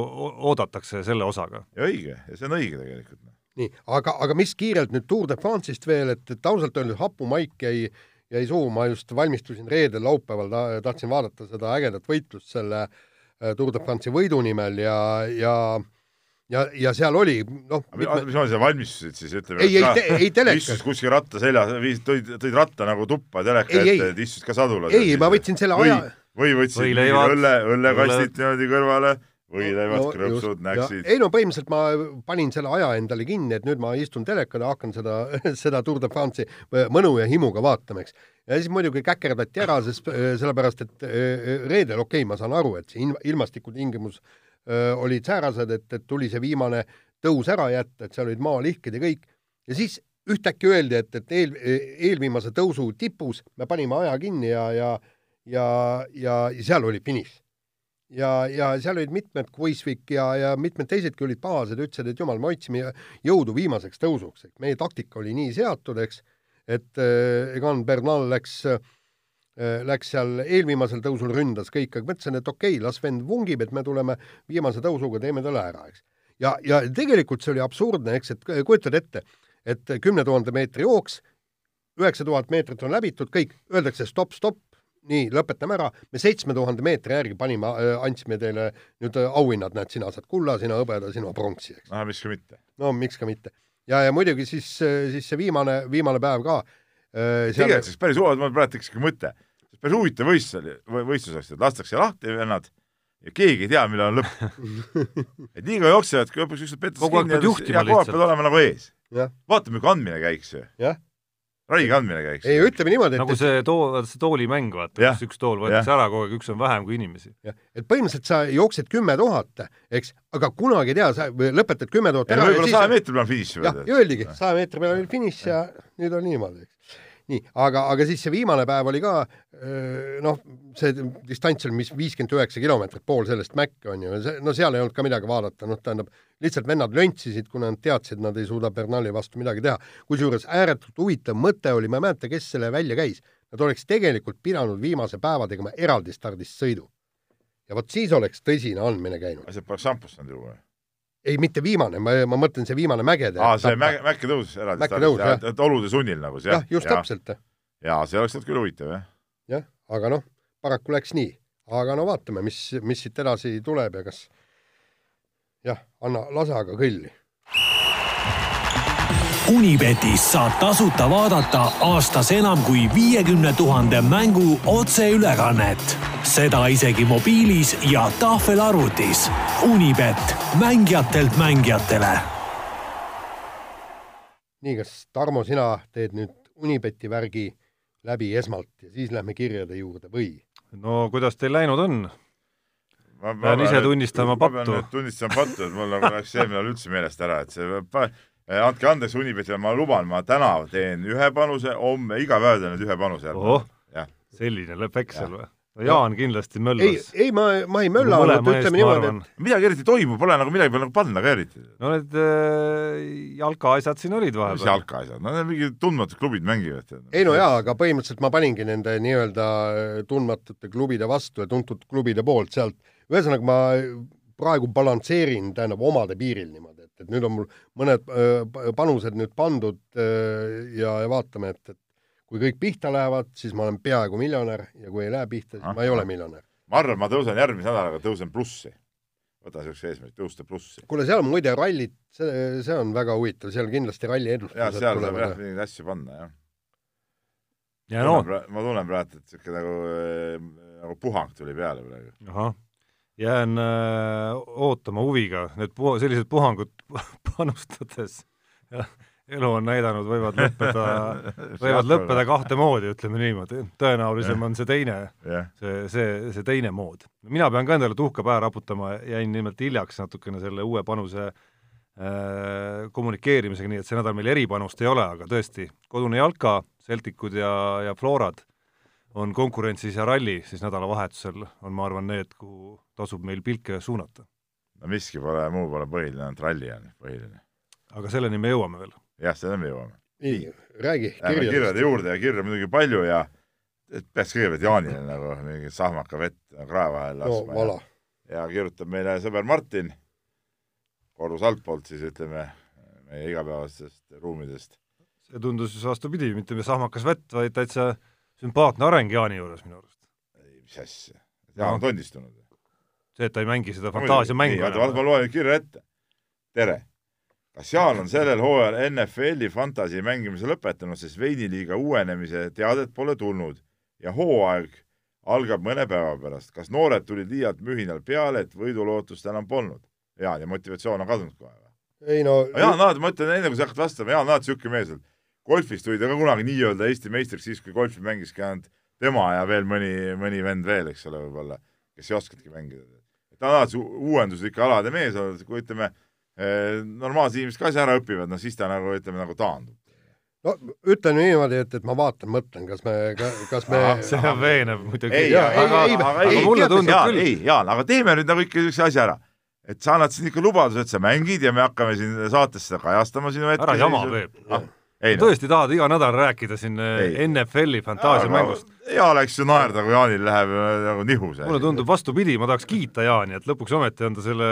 oodatakse selle osaga. ja õige, ja see on õige tegelikult noh nii, aga, aga mis kiirelt nüüd Tour de France'ist veel, et, et ausalt öeldes hapumaik jäi, jäi suhu, ma just valmistusin reedel, laupäeval ta, tahtsin vaadata seda ägedat võitlust selle äh, Tour de France'i võidu nimel ja, ja ja, ja seal oli noh mis ma seal valmistusid siis, ütleme ei, ei, ei telekas. istus kuskil ratta seljas, tõid, tõid ratta nagu tuppa teleka ette, et istusid ka sadula. ei, ma võtsin selle või, aja või võtsid õlle, õllekastid niimoodi kõrvale võileivad no,, krõpsud, näksid. ei no põhimõtteliselt ma panin selle aja endale kinni, et nüüd ma istun telekale, hakkan seda, *laughs* seda Tour de France'i mõnu ja himuga vaatama, eks. ja siis muidugi käkerdati ära, sest sellepärast, et reedel, okei okay,, ma saan aru, et see ilmastikutingimus olid säärased, et, et tuli see viimane tõus ära jätta, et seal olid maalihked ja kõik, ja siis ühtäkki öeldi, et, et eel, eelviimase tõusu tipus me panime aja kinni ja, ja ja, ja, ja seal oli finiš ja, ja seal olid mitmed, Kuisvik ja, ja mitmed teisedki olid pahased, ütlesid, et jumal, me hoidsime jõudu viimaseks tõusuks, et meie taktika oli nii seatud, eks, et Egan Bernal läks, läks seal eelviimasel tõusul ründas kõik, aga mõtlesin, et okei okay,, las vend vungib, et me tuleme viimase tõusuga, teeme talle ära, eks. ja, ja tegelikult see oli absurdne, eks, et kujutad ette, et kümne tuhande meetri jooks, üheksa tuhat meetrit on läbitud, kõik, öeldakse stopp, stopp, nii, lõpetame ära, me seitsme tuhande meetri järgi panime, andsime teile nüüd auhinnad, näed, sina saad kulla, sina hõbeda, sina pronksi, eks. no miks ka mitte. no miks ka mitte. ja, ja muidugi siis, siis see viimane, viimane päev ka Äh, tegelikult siis päris huvitav, mul praegu tekkis mõte, päris huvitav võistlus oli, võistlus oleks, et lastakse lahti vennad ja keegi ei tea, millal on lõpp *laughs* et nii kaua jooksevad, kui lõpuks ükskord peetakse kinni ja kogu aeg pead olema nagu ees. vaatame, kui andmine käiks ju. Rai kandmine käiks. ei, ütleme niimoodi, et nagu see too, see toolimäng, vaata, kus üks tool võetakse ära kogu aeg, üks on vähem kui inimesi. et põhimõtteliselt sa jooksed kümme tuhat, eks, aga kunagi ei tea, sa lõpetad kümme tuhat ära. võib-olla saja meetri peal finiš. jah, ja öeldigi, saja meetri peal oli finiš ja nüüd on niimoodi, eks nii, aga, aga siis see viimane päev oli ka noh, see distants oli mis viiskümmend üheksa kilomeetrit, pool sellest mäkke on ju, see, no seal ei olnud ka midagi vaadata, noh, tähendab, lihtsalt vennad löntsisid, kuna nad teadsid, nad ei suuda Bernali vastu midagi teha. kusjuures ääretult huvitav mõte oli, ma ei mäleta, kes selle välja käis, nad oleks tegelikult pidanud viimase päeva tegema eraldi stardist sõidu. ja vot siis oleks tõsine andmine käinud. asjad poleks šampust saanud ju või? Ei, mitte viimane, ma, ma mõtlen see viimane mägede. aa, see mäge, mäkke tõus eraldi. mäkke tõus, jah. et olude sunnil nagu see. jah, just ja. täpselt. jaa, see oleks olnud küll huvitav, jah. jah, aga noh, paraku läks nii. aga no vaatame, mis, mis siit edasi tuleb ja kas jah, anna, lase aga kõlli Unibetis saab tasuta vaadata aastas enam kui viiekümne tuhande mängu otseülekannet. seda isegi mobiilis ja tahvelarvutis. Unibet, mängijatelt mängijatele. nii, kas Tarmo, sina teed nüüd Unibeti värgi läbi esmalt ja siis lähme kirjade juurde või? no kuidas teil läinud on? ma pean ise tunnistama pattu. ma pean tunnistama pattu, et mul nagu läks eelmine nädal üldse meelest ära, et see andke andeks Unibetile, ma luban, ma täna teen ühe panuse, homme iga päev teen nüüd ühe panuse. oh, selline lööb veksel või? no Jaan kindlasti möllas. ei, ei ma, ma ei mölla, ainult ütleme niimoodi, et midagi eriti toimub, pole nagu midagi peale nagu panna ka eriti. no need äh, jalkaasjad siin olid vahepeal. mis jalkaasjad, no need mingid tundmatud klubid mängivad. ei no jaa, aga põhimõtteliselt ma paningi nende nii-öelda äh, tundmatute klubide vastu ja tuntud klubide poolt sealt, ühesõnaga ma praegu balansseerin, tähendab, omade piiril niimoodi et, et nüüd on mul mõned panused nüüd pandud ja, ja vaatame, et, et kui kõik pihta lähevad, siis ma olen peaaegu miljonär ja kui ei lähe pihta, siis ah, ma ei ole miljonär. ma arvan, ma tõusen järgmise nädalaga, tõusen plussi. võta niisuguse eesmärgi, tõusta plussi. kuule, seal muide rallid, see, see on väga huvitav, seal kindlasti ralli edustused jah, seal saab jah, mingeid asju panna, jah. ja no ma tunnen praegu, et niisugune nagu, nagu puhang tuli peale praegu. ahah jään äh, ootama huviga, need pu-, sellised puhangud *laughs* panustades elu on näidanud, võivad lõppeda *laughs* võivad lõppeda kahte moodi, ütleme niimoodi. tõenäolisem yeah. on see teine yeah., see, see, see teine mood. mina pean ka endale tuhka pähe raputama, jäin nimelt hiljaks natukene selle uue panuse äh, kommunikeerimisega, nii et see nädal meil eripanust ei ole, aga tõesti, kodune jalka, Celticud ja, ja Florad on konkurentsis ja ralli siis nädalavahetusel, on ma arvan need, kuhu tasub meil pilke suunata. no miski pole, muu pole põhiline, ainult ralli on põhiline. aga selleni me jõuame veel. jah, selleni me jõuame. nii, räägi. Lähme kirjade juurde ja kirju muidugi palju ja et peaks kõigepealt Jaanile nagu mingi sahmaka vett krae vahele laskma no,. ja, ja kirjutab meile sõber Martin, korrus altpoolt siis ütleme, meie igapäevastest ruumidest. see tundus vastupidi, mitte sahmakas vett, vaid täitsa sümpaatne areng Jaani juures minu arust. ei, mis asja, Jaan on tondistunud. see, et ta ei mängi seda fantaasiamängu. vaata, ma loen kirja ette. tere! kas Jaan on sellel hooajal NFL-i fantasi mängimise lõpetanud, sest veiniliiga uuenemise teadet pole tulnud ja hooaeg algab mõne päeva pärast. kas noored tulid liialt mühinal peale, et võidulootust enam polnud? Jaan, ja motivatsioon on kadunud kohe või? ei no Jaan alati, ma ütlen enne, kui sa hakkad vastama, Jaan on alati niisugune mees, et golfis tuli ta ka kunagi nii-öelda Eesti meistriks siis, kui golfi mängiski ainult tema ja veel mõni, mõni vend veel, eks ole, võib-olla, kes ei oskagi mängida. ta on alati uuenduslik alade mees kui ütleme, eh, normaalsed inimesed ka asja ära õpivad, no siis ta nagu ütleme, nagu taandub no ütlen niimoodi, et, et ma vaatan, mõtlen, kas me, kas me see on veenev muidugi. ei, aga, aga, aga mulle tundub Jaan, küll. ei, Jaan, aga teeme nüüd nagu ikka niisuguse asja ära. et sa annad siin ikka lubaduse, et sa mängid ja me hakkame siin saates seda kajastama sinu ette. ära jama, Peep ah, ei no tõesti tahad iga nädal rääkida siin äh, Ei. NFL-i fantaasiamängust? hea oleks ju naerda, kui Jaanil läheb äh, nagu nihu see mulle tundub vastupidi, ma tahaks kiita Jaani, et lõpuks ometi on ta selle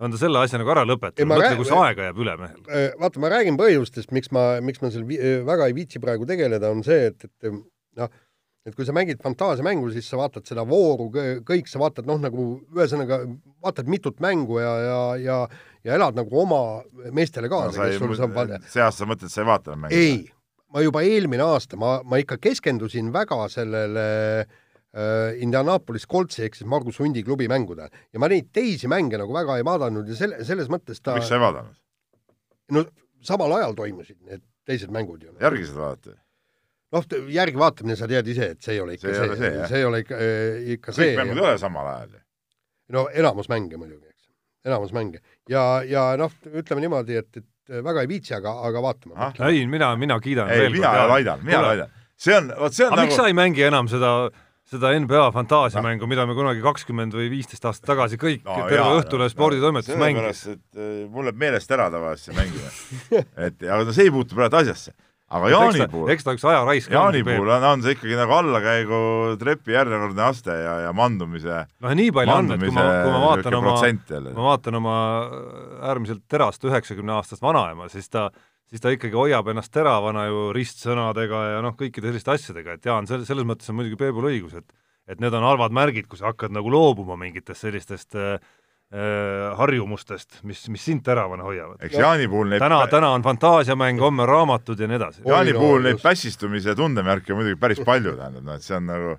on ta selle asja nagu ära lõpetanud, ma mõtle, kus aega jääb üle mehel. Äh, vaata, ma räägin põhjustest, miks ma, miks ma seal väga ei viitsi praegu tegeleda, on see, et, et noh, et kui sa mängid fantaasiamängu, siis sa vaatad seda vooru kõ- kõik, sa vaatad noh, nagu ühesõnaga vaatad mitut mängu ja, ja, ja ja elad nagu oma meestele no, kaasa, kes sul saab vaadata. see aasta mõtled, sa ei vaata enam mänge? ei, ma juba eelmine aasta, ma, ma ikka keskendusin väga sellele äh, Indianapolis Coltsi ehk siis Margus Hundi klubi mängudele ja ma neid teisi mänge nagu väga ei vaadanud ja selle, selles mõttes ta miks sa ei vaadanud? no samal ajal toimusid need teised mängud ju. järgi seda vaadata. noh, järgi vaatamine, sa tead ise, et see ei ole ikka See see, see, see ei ole ikka, ikka see kõik, mängud ei ole samal ajal ju. No enamus mänge muidugi, eks, enamus mänge ja, ja noh, ütleme niimoodi, et, et väga ei viitsi, aga, aga vaatame Ahah.. ei, mina, mina kiidan ei, mina aidanud, mina aidanud. see on, vot see on aga miks sa nagu, ei mängi enam seda, seda NBA fantaasiamängu, mida me kunagi kakskümmend või viisteist aastat tagasi kõik no, terve Õhtulehe sporditoimetus mängis? sellepärast, et äh, mul läheb meelest ära tavaliselt see mängimine. et aga no see ei puutu praegu asjasse. Aga Jaani puhul, eks ta üks ajaraisk Jaani puhul on, on see ikkagi nagu allakäigu trepi järjekordne aste ja, ja mandumise, noh, nii palju on, et kui ma, kui ma vaatan oma, ma. vaatan oma äärmiselt terast üheksakümne aastast vanaema, siis ta, siis ta ikkagi hoiab ennast teravana ju ristsõnadega ja noh, kõikide selliste asjadega, et Jaan, selles, selles mõttes on muidugi Peebul õigus, et et need on halvad märgid, kui sa hakkad nagu loobuma mingitest sellistest äh, äh, harjumustest, mis, mis sind teravana hoiavad. eks Jaani puhul neid täna, täna on fantaasiamäng, homme raamatud ja nii edasi. Jaani puhul neid pässistumise tundemärke on muidugi päris palju, tähendab, noh et see on nagu,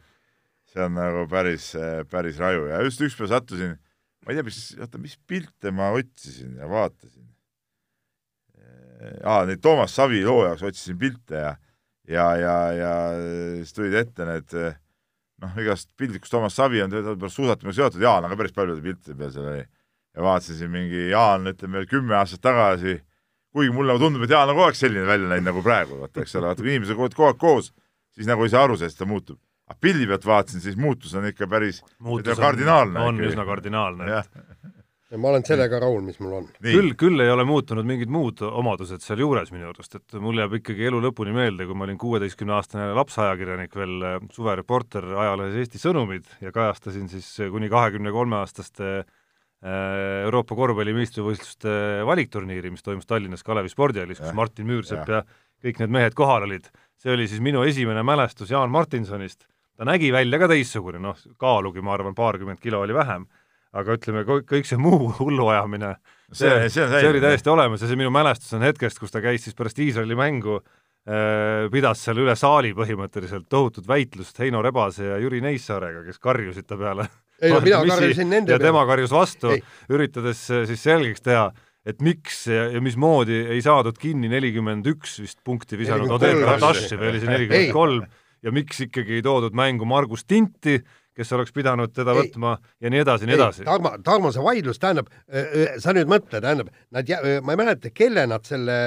see on nagu päris, päris raju ja just ükspäev sattusin, ma ei tea, mis, oota, mis pilte ma otsisin ja vaatasin. aa, neid Toomas Savi loo jaoks otsisin pilte ja ja, ja, ja siis tulid ette need noh, igast pildid, kus Toomas Savi on teadupärast suusatamisega seotud, Jaan on ka päris paljude piltide peal seal oli. ja vaatasin siin mingi Jaan, ütleme veel kümme aastat tagasi kuigi mulle nagu tundub, et Jaan on kogu aeg selline välja näinud nagu praegu, vaata, eks ole, vaata kui inimesed kogu aeg koos, siis nagu ei saa aru sellest, et ta muutub. aga pildi pealt vaatasin, siis muutus on ikka päris kardinaalne on ikkagi. üsna kardinaalne, jah et, ma olen sellega rahul, mis mul on. küll, küll ei ole muutunud mingid muud omadused sealjuures minu arust, et mul jääb ikkagi elu lõpuni meelde, kui ma olin kuueteistkümneaastane lapsajakirjanik veel äh, suvereporter ajalehes Eesti Sõnumid ja kajastasin siis äh, kuni kahekümne kolme aastaste äh, Euroopa korvpalli meistrivõistluste valikturniiri, mis toimus Tallinnas Kalevi spordihallis, kus. Martin Müürsepp ja kõik need mehed kohal olid. see oli siis minu esimene mälestus Jaan Martinsonist. ta nägi välja ka teistsugune, noh, kaalugi ma arvan, paarkümmend kilo oli vähem, aga ütleme, kõik see muu *laughs* hulluajamine see, see on see oli täiesti olemas ja see minu mälestus on hetkest, kus ta käis siis pärast Iisraeli mängu äh, pidas seal üle saali põhimõtteliselt tohutut väitlust Heino Rebase ja Jüri Neissaarega, kes karjusid ta peale. ei no mina karjusin nende ja tema karjus vastu üritades äh, siis selgeks teha, et miks ja, ja mismoodi ei saadud kinni nelikümmend üks vist punkti visanud 43 Oded vist. Rataši või oli see nelikümmend kolm ja miks ikkagi ei toodud mängu Margus Tinti, kes oleks pidanud teda Ei. võtma ja nii edasi, nii edasi. Tarmo, Tarmo, see vaidlus tähendab, sa nüüd mõtle, tähendab, nad, ma ei mäleta, kelle nad selle,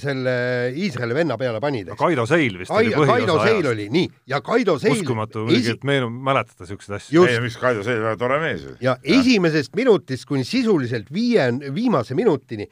selle Iisraeli venna peale panid, eks. Kaido Seil vist oli Kaido, Kaido põhiosa Seil ajast. oli, nii, ja Kaido Seil uskumatu muidugi, esi- et meenub mäletada niisuguseid asju. Ei, mis Kaido, see oli väga tore mees ju. ja esimesest minutist kuni sisuliselt viie, viimase minutini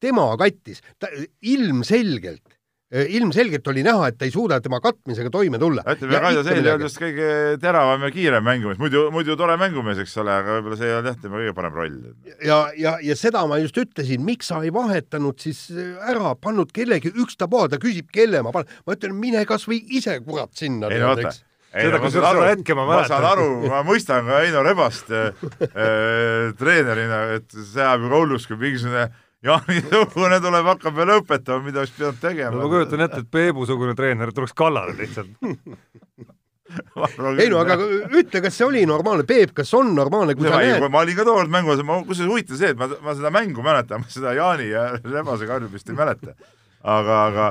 tema kattis, ta ilmselgelt, ilmselgelt oli näha, et ta ei suuda tema katmisega toime tulla. ütleme, Kaido Seil ei olnud just kõige teravam ja kiirem mängumees, muidu, muidu tore mängumees, eks ole, aga võib-olla see ei olnud jah tema kõige parem roll. ja, ja, ja seda ma just ütlesin, miks sa ei vahetanud siis ära, pannud kellegi ükstapuha, ta küsib, kelle ma panen, ma ütlen, mine kasvõi ise kurat sinna. ei no vaata, Seda- kusjuures seda hetke ma ma saan mäletan. aru, ma mõistan ka Heino Rebast äh, äh, treenerina, et see ajab ju hullus, kui mingisugune Jaani *laughs* Tõugune tuleb, hakkab veel õpetama, mida oleks pidanud tegema. no ma kujutan ette, et Peebu-sugune treener tuleks kallale lihtsalt. *laughs* ei no aga ütle, kas see oli normaalne, Peep, kas on normaalne, kui sa ma, näed, ma olin ka tookord mängus, ma, kusjuures huvitav see, et ma, ma seda mängu mäletan, ma seda Jaani ja Rebase karjumist ei mäleta. aga, aga,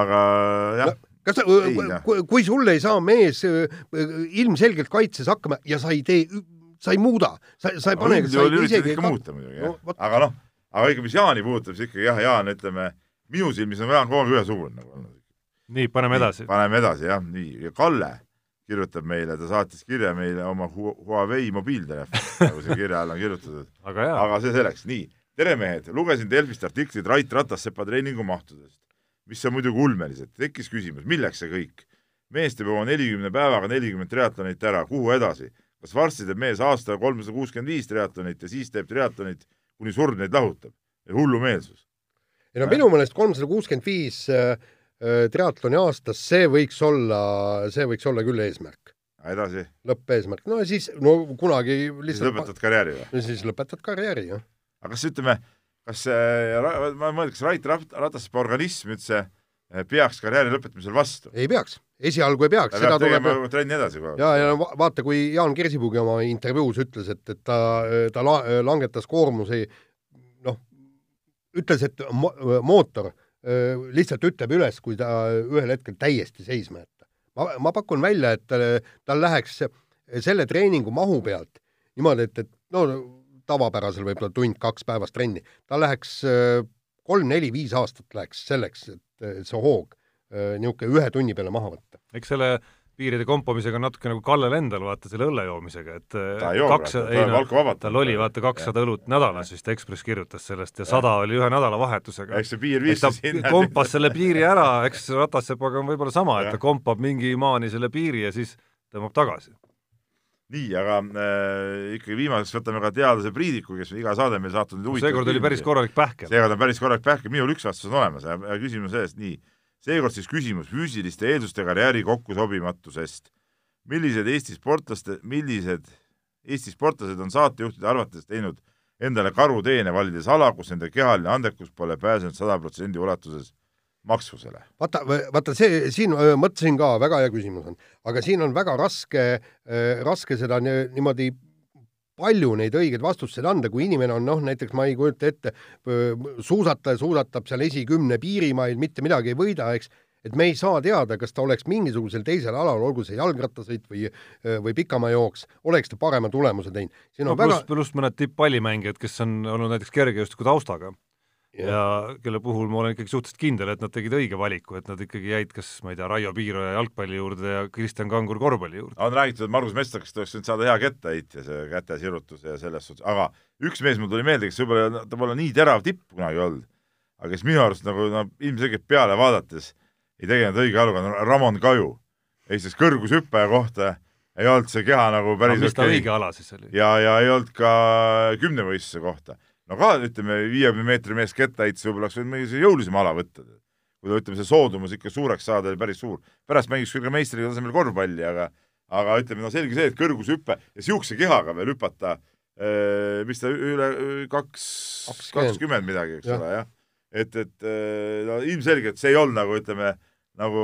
aga jah. No,, kas sa kui, kui sul ei saa mees ilmselgelt kaitses hakkama ja sa ei tee, sa ei muuda, sa, sa ei pane, üldjuhul üritad isegi ikka muuta muidugi, No jah aga noh, aga ikka, mis Jaani puudutab, siis ikkagi jah, Jaan, ütleme, minu silmis on Jaan kogu aeg ühesugune nagu olnud. nii, paneme edasi. paneme edasi jah, nii, ja Kalle kirjutab meile, ta saatis kirja meile oma Hu- Huawei mobiiltelefoni, nagu siin kirja all on kirjutatud. *laughs* aga aga see selleks, nii, tere mehed, lugesin Delfist artiklit Rait Ratassepa treeningumahtudest. mis on muidugi ulmelised. tekkis küsimus, milleks see kõik? mees teeb oma nelikümne päevaga nelikümmend triatlonit ära, kuhu edasi? kas varsti teeb mees aastaga kolmsada kuuskümmend viis triatlonit ja siis teeb triatlonit, kuni surm neid lahutab? hullumeelsus. ei no minu meelest kolmsada kuuskümmend viis äh, äh, triatloni aastas, see võiks olla, see võiks olla küll eesmärk. edasi? lõppeesmärk, no siis, no kunagi lihtsalt siis lõpetad karjääri või? siis lõpetad karjääri, jah. aga kas ütleme, kas äh, ma mõtlen, kas Rait Ratasepea organism üldse äh, peaks karjääri lõpetamisel vastu? ei peaks, esialgu ei peaks. ta peab tegema tuleb... trenni edasi aeg. ja, ja vaata, kui Jaan Kirsipugi oma intervjuus ütles, et, et ta, ta la, langetas koormusi, noh, ütles, et mo mootor lihtsalt ütleb üles, kui ta ühel hetkel täiesti seisma jätta. ma, ma pakun välja, et tal läheks selle treeningu mahu pealt niimoodi, et, et no tavapärasel võib-olla tund-kaks päevas trenni, ta läheks äh, kolm-neli-viis aastat läheks selleks, et see hoog niisugune ühe tunni peale maha võtta. eks selle piiride kompamisega natuke nagu Kallel endal, vaata, selle õlle joomisega, et äh, ta ei joo ta on valku vabatatud. tal oli vaata kakssada õlut nädalas vist, Ekspress kirjutas sellest ja sada oli ühe nädalavahetusega. eks see piir viis sinna. kompas selle piiri ära, eks Ratasepaga on võib-olla sama, et ta kompab mingi maani selle piiri ja siis tõmbab tagasi nii, aga äh, ikkagi viimaseks võtame ka teadlase Priidiku, kes iga saade meil saatnud huvitavaid seekord oli päris korralik pähkel. seekord on päris korralik pähkel, minul üks vastus on olemas küsimus sellest, nii, seekord siis küsimus füüsiliste eelduste karjääri kokkusobimatusest. millised Eesti sportlaste, millised Eesti sportlased on saatejuhtide arvates teinud endale karuteene, valides ala, kus nende kehaline andekus pole pääsenud sada protsendi ulatuses maksvusele? vaata, vaata see, siin mõtlesin ka, väga hea küsimus on, aga siin on väga raske raske seda niimoodi palju neid õigeid vastuseid anda, kui inimene on noh, näiteks ma ei kujuta ette, suusataja suusatab seal esikümne piirimail, mitte midagi ei võida, eks, et me ei saa teada, kas ta oleks mingisugusel teisel alal, olgu see jalgrattasõit või, või pikamaajooks, oleks ta parema tulemuse teinud. no pluss väga..., pluss mõned tipppallimängijad, kes on olnud näiteks kergejõustiku taustaga ja, kelle puhul ma olen ikkagi suhteliselt kindel, et nad tegid õige valiku, et nad ikkagi jäid kas, ma ei tea, Raio Piiroja jalgpalli juurde ja Kristjan Kangur korvpalli juurde. on räägitud, et Margus Metsakist oleks võinud saada hea kettaheitja, see kätesirutus ja selles suhtes, aga üks mees mul tuli meelde, kes võib-olla, ta pole nii terav tipp kunagi olnud, aga kes minu arust nagu no ilmselgelt peale vaadates ei tegelenud õige aluga, Ramon Kaju. siis kõrgushüppaja kohta ei olnud see keha nagu päris okei. mis ta õige ala siis oli? ja, ja ei olnud ka kümnevõistluse kohta no ka ütleme, viiekümne meetri mees kettaheitjas võib-olla oleks võinud mingisuguse jõulisema ala võtta. kui ta ütleme, see soodumus ikka suureks saada oli päris suur. pärast mängiks küll ka meistriga tasemel korvpalli, aga aga ütleme, no selge see, et kõrgushüpe ja niisuguse kehaga veel hüpata mis ta üle kaks, kakskümmend midagi, eks ja. ole, jah. et, et no ilmselgelt see ei olnud nagu ütleme, nagu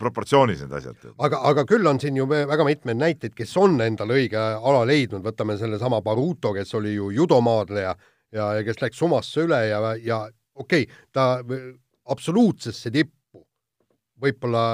proportsioonis need asjad. aga, aga küll on siin ju väga mitmeid näiteid, kes on endale õige ala leidnud, võtame sellesama Baruto, kes oli ju judomaadleja ja, ja kes läks sumasse üle ja, ja okei okay,, ta absoluutsesse tippu võib-olla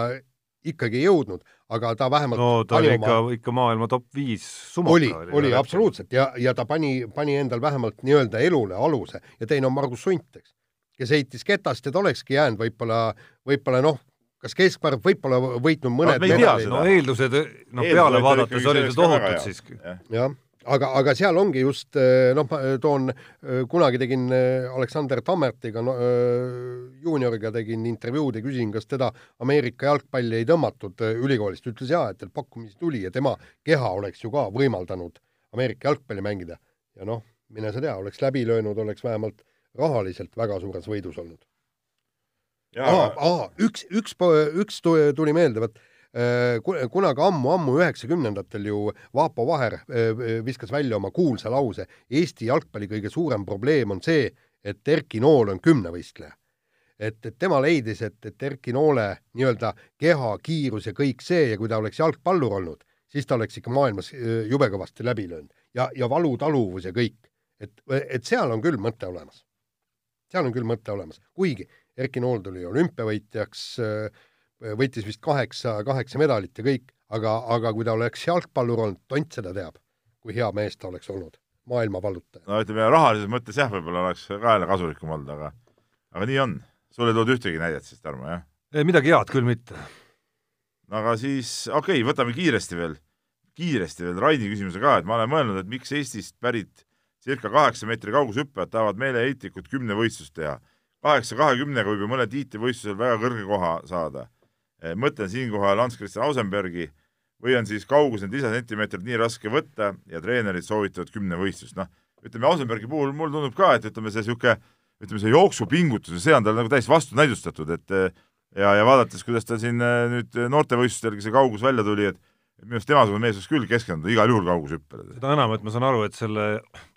ikkagi ei jõudnud, aga ta vähemalt no ta oli ikka, ikka maailma top viis sumaka oli, oli, oli absoluutselt ja, ja ta pani, pani endal vähemalt nii-öelda elule aluse ja teine on Margus Sunt, eks, kes heitis ketast ja ta olekski jäänud võib-olla, võib-olla noh, kas keskpäev võib-olla võitnud mõned no, medalid. no eeldused, noh peale vaadates olid ju tohutud siiski. jah aga, aga seal ongi just eh, noh, ma toon, eh, kunagi tegin eh, Aleksander Tammertiga no,, juunioriga tegin intervjuud ja küsisin, kas teda Ameerika jalgpalli ei tõmmatud ülikoolist, ütles jaa, et tal pakkumisi tuli ja tema keha oleks ju ka võimaldanud Ameerika jalgpalli mängida. ja noh, mine sa tea, oleks läbi löönud, oleks vähemalt rahaliselt väga suures võidus olnud. aa, aa, üks, üks, üks tuli meelde, vot kunagi ammu-ammu üheksakümnendatel ju Vaapo Vaher äh, viskas välja oma kuulsa lause Eesti jalgpalli kõige suurem probleem on see, et Erki Nool on kümnevõistleja. et, et tema leidis, et, et Erki Noole nii-öelda keha, kiirus ja kõik see ja kui ta oleks jalgpallur olnud, siis ta oleks ikka maailmas äh, jube kõvasti läbi löönud ja, ja valutaluvus ja kõik. et, et seal on küll mõte olemas. seal on küll mõte olemas, kuigi Erki Nool tuli olümpiavõitjaks äh, võitis vist kaheksa, kaheksa medalit ja kõik, aga, aga kui ta oleks jalgpallur olnud, tont seda teab, kui hea mees ta oleks olnud, maailma vallutaja. no ütleme, rahalises mõttes jah, võib-olla oleks ka jälle kasulikum olnud, aga aga nii on. sul ei tulnud ühtegi näidet siis, Tarmo, jah? midagi head küll mitte. no aga siis, okei okay,, võtame kiiresti veel, kiiresti veel Raidi küsimuse ka, et ma olen mõelnud, et miks Eestist pärit circa kaheksa meetri kaugushüppajad tahavad meeleheitlikult kümne võistlust teha kaheksa kahekümnega võib ju mõnel tiitlivõistlusel väga kõrge koha saada. Mõtlen siinkohal Hans-Christian Ausenbergi või on siis kaugused lisasentimeetrid nii raske võtta ja treenerid soovitavad kümnevõistlust, noh, ütleme Ausenbergi puhul mulle tundub ka, et ütleme, see niisugune ütleme, see jooksupingutus, see on tal nagu täiesti vastunäidustatud, et ja, ja vaadates, kuidas ta siin nüüd noortevõistlustelgi see kaugus välja tuli, et et minu arust temasugune mees võiks küll keskenduda igal juhul kaugushüppele. seda enam, et ma saan aru, et selle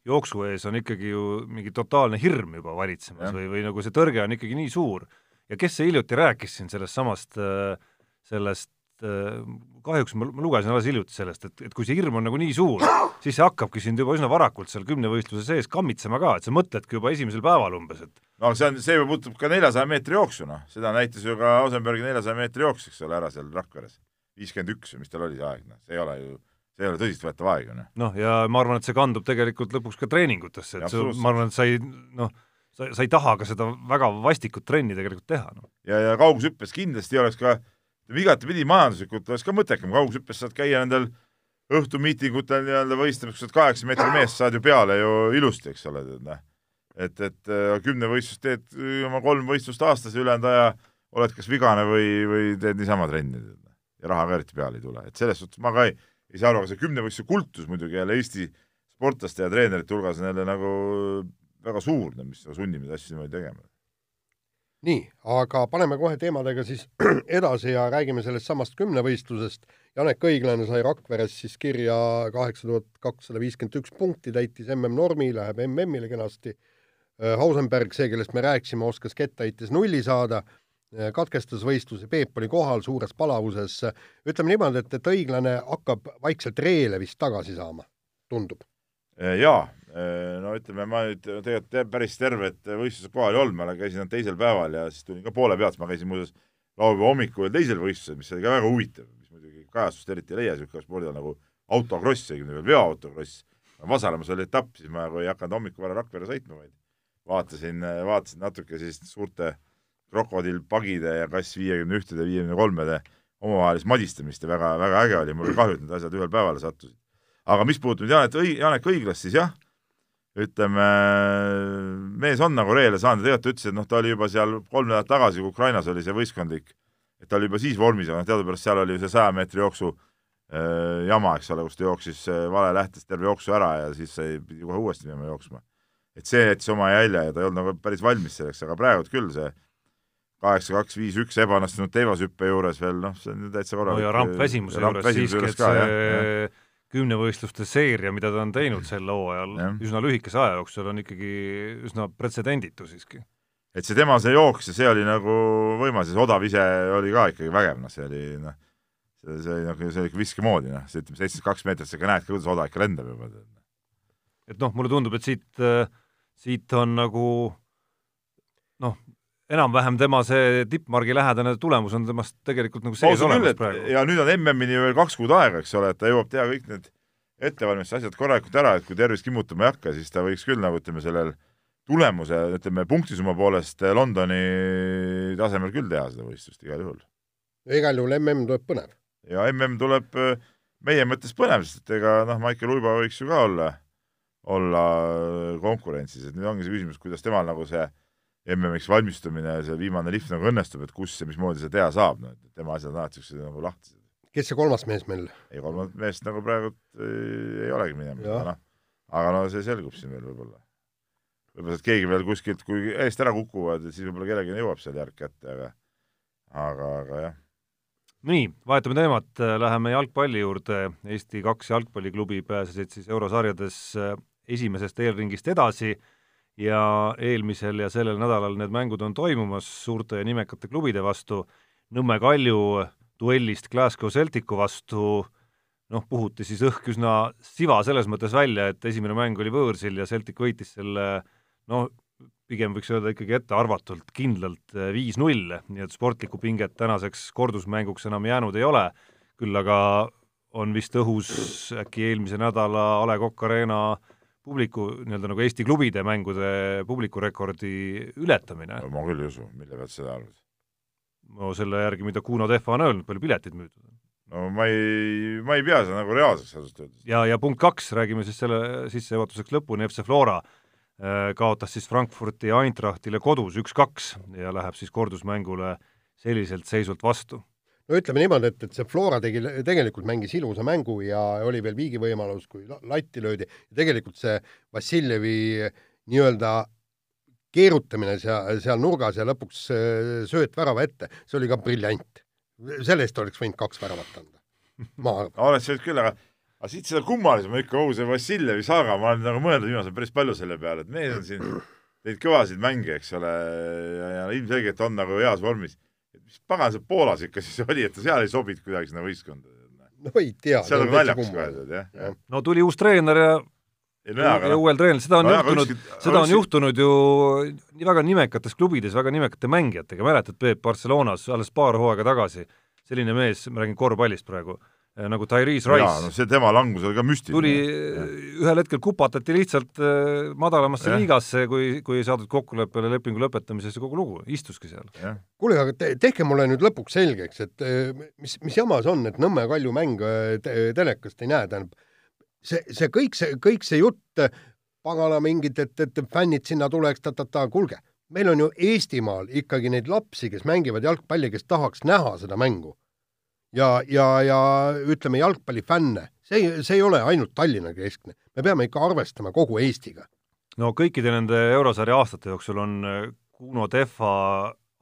jooksu ees on ikkagi ju mingi totaalne hirm juba valitsemas ja. või, või nagu see tõrge on ikkagi nii suur. Ja kes see hiljuti rääkis siin sellest samast, sellest kahjuks ma, ma lugesin alles hiljuti sellest, et, et kui see hirm on nagu nii suur, siis see hakkabki sind juba üsna varakult seal kümnevõistluse sees kammitsema ka, et sa mõtledki juba esimesel päeval umbes, et no see on, see juba puutub ka neljasaja meetri jooksu, noh, seda näitas ju ka Ausenbergi neljasaja meetri jooks, eks ole, ära seal Rakveres. viiskümmend üks või mis tal oli see aeg, noh, see ei ole ju, see ei ole tõsiseltvõetav aeg ju, noh. noh, ja ma arvan, et see kandub tegelikult lõpuks ka treeningutesse, et see, ma arvan, et sa ei, noh, sa, sa ei taha ka seda väga vastikut trenni tegelikult teha, noh. ja, ja kaugushüppes kindlasti oleks ka igatepidi majanduslikult oleks ka mõttekam, kaugushüppes saad käia nendel õhtumiitingutel nii-öelda võistlemas, kui sa oled kaheksa meetri mees, saad ju peale ju ilusti, eks ole, tead, noh. et, et äh, kümnevõistlust teed äh, oma kolm võistlust aastas ja ülejäänud aja oled kas vigane või, või teed niisama trenni, noh. ja raha ka eriti peale ei tule, et selles suhtes ma ka ei, ei saa aru, aga see kümnevõistluse kultus muidugi jälle Eesti sportlaste ja treenerite hulgas on jälle nagu väga suur, mis sunnib neid asju niimoodi tegema nii, aga paneme kohe teemadega siis *clears throat* edasi ja räägime sellest samast kümnevõistlusest. Janek Õiglane sai Rakveres siis kirja kaheksa tuhat kakssada viiskümmend üks punkti, täitis MM-normi, läheb MM-ile kenasti. Äh, Hausenberg, see, kellest me rääkisime, oskas kettheites nulli saada, äh, katkestas võistluse, Peep oli kohal suures palavuses. ütleme niimoodi, et, et Õiglane hakkab vaikselt reele vist tagasi saama, tundub. Äh, jaa, no ütleme, ma nüüd tegelikult päris tervet võistluse kohal ei olnud, ma käisin teisel päeval ja siis tulin ka poole pealt, ma käisin muuseas laupäeva hommikul teisel võistlusel, mis oli ka väga huvitav, mis muidugi kajastust eriti ei leia niisugune spordiala nagu autokross, õigemini veel veoautokross. Vasalemmas oli etapp, siis ma nagu ei hakanud hommikul vara Rakvere sõitma, vaid vaatasin, vaatasin natuke siis suurte krokodillpagide ja kass viiekümne ühtede, viiekümne kolmede omavahelist madistamist ja väga, väga äge oli, mul oli kahju, et need asjad ühel päeval sattusid. aga mis puutub Janek Õig-, Janek Õiglast, siis jah ütleme, mees on nagu reele saanud ja tegelikult ta ütles, et noh, ta oli juba seal kolm nädalat tagasi, kui Ukrainas oli see võistkondlik, et ta oli juba siis vormis, aga noh, teadupärast seal oli ju see saja meetri jooksu äh, jama, eks ole, kus ta jooksis äh, vale lähtes terve jooksu ära ja siis sai, pidi kohe uuesti minema jooksma. et see jättis oma jälje ja ta ei olnud nagu päris valmis selleks, aga praegu küll see kaheksa, kaks, viis, üks ebaõnnestunud teivashüppe juures veel, noh, see on täitsa korralik. no ja rampväsimuse juures siiski, et see jah, kümnevõistluste seeria, mida ta on teinud sel hooajal üsna lühikese aja jooksul, on ikkagi üsna pretsedenditu siiski. et see tema see jooks ja see oli nagu võimas ja see odav ise oli ka ikkagi vägev, noh, see oli noh, see, see oli nagu, see oli ikka viske moodi, noh, see ütleme, seitsekümmend kaks meetrit, sa ka näed ka, kuidas oda ikka lendab juba. et noh, mulle tundub, et siit, siit on nagu noh, enam-vähem tema see tippmargi lähedane tulemus on temast tegelikult nagu sees olemas praegu. ja nüüd on MM-ini veel kaks kuud aega, eks ole, et ta jõuab teha kõik need ettevalmistuse asjad korralikult ära, et kui tervis kimmutama ei hakka, siis ta võiks küll nagu ütleme, sellel tulemuse, ütleme punktisumma poolest Londoni tasemel küll teha seda võistlust igal juhul. igal juhul MM tuleb põnev. ja MM tuleb äh, meie mõttes põnev, sest et ega noh, Maicel Uibo võiks ju ka olla, olla konkurentsis, et nüüd ongi see küsimus, kuidas temal nagu see MM-iks valmistumine, see viimane lift nagu õnnestub, et kus ja mismoodi seda teha saab, noh, et tema asjad on alati niisugused nagu lahtised. kes see kolmas mees meil? ei, kolmandat meest nagu praegu ei, ei olegi minemas, aga noh, aga no see selgub siin veel võib-olla. võib-olla sealt keegi veel kuskilt, kui eest ära kukuvad, siis võib-olla kellelegi jõuab seal järg kätte, aga aga, aga jah. nii, vahetame teemat, läheme jalgpalli juurde, Eesti kaks jalgpalliklubi pääsesid siis eurosarjades esimesest eelringist edasi ja eelmisel ja sellel nädalal need mängud on toimumas suurte ja nimekate klubide vastu, Nõmme Kalju duellist Glasgow Celticu vastu noh, puhuti siis õhk üsna siva selles mõttes välja, et esimene mäng oli võõrsil ja Celtic võitis selle noh, pigem võiks öelda ikkagi ettearvatult kindlalt viis-null, nii et sportlikku pinget tänaseks kordusmänguks enam jäänud ei ole, küll aga on vist õhus äkki eelmise nädala A Le Coq Arena äh, publiku, nii-öelda nagu Eesti klubide mängude publikurekordi ületamine. ma küll ei usu, mille pealt seda arvad? no selle järgi, mida Kuno Tehva on öelnud, palju pileteid müüdud on. no ma ei, ma ei pea seda nagu reaalseks ausalt öeldes. ja, ja punkt kaks, räägime siis selle sissejuhatuseks lõpuni, FC Flora kaotas siis Frankfurti Eintrachtile kodus üks-kaks ja läheb siis kordusmängule selliselt seisult vastu no ütleme niimoodi, et, et see Flora tegi, tegelikult mängis ilusa mängu ja oli veel viigivõimalus, kui latti löödi tegelikult see Vassiljevi nii-öelda keerutamine seal, seal nurgas ja lõpuks sööt värava ette, see oli ka briljant. selle eest oleks võinud kaks väravat anda, ma arvan. oleks võinud küll, aga aga siit seda kummalisem ikka kogu see Vassiljevi saaga, ma olen nagu mõelnud viimasel päris palju selle peale, et mees on siin teinud kõvasid mänge, eks ole, ja, ja ilmselgelt on nagu heas vormis mis pagan see Poolas ikka siis *laughs* oli, et ta seal ei sobinud kuidagi sinna võistkonda? no ei tea. seal on naljakas ka öeldud, jah ja.? no tuli uus treener ja ei no jaa, aga uuel treeneril, seda on no, juhtunud, seda on juhtunud ju nii väga nimekates klubides väga nimekate mängijatega, mäletad, Peep Barcelonas alles paar hooaega tagasi, selline mees, ma räägin korvpallist praegu, nagu Tyrese Rice. jaa, no see tema langus oli ka müstiline. tuli, äh, ühel hetkel kupatati lihtsalt äh, madalamasse ja. liigasse, kui, kui ei saadud kokkuleppele lepingu lõpetamises ja kogu lugu, istuski seal. kuule, aga te, tehke mulle nüüd lõpuks selgeks, et mis, mis jama see on, et Nõmme Kalju mäng te, telekast ei näe, tähendab, see, see kõik see, kõik see jutt, pagana mingid, et, et fännid sinna tuleks ta,, ta-ta-ta, kuulge, meil on ju Eestimaal ikkagi neid lapsi, kes mängivad jalgpalli, kes tahaks näha seda mängu ja, ja, ja ütleme, jalgpallifänne, see, see ei ole ainult Tallinna keskne, me peame ikka arvestama kogu Eestiga. no kõikide nende eurosarja aastate jooksul on äh, Kuno Tehva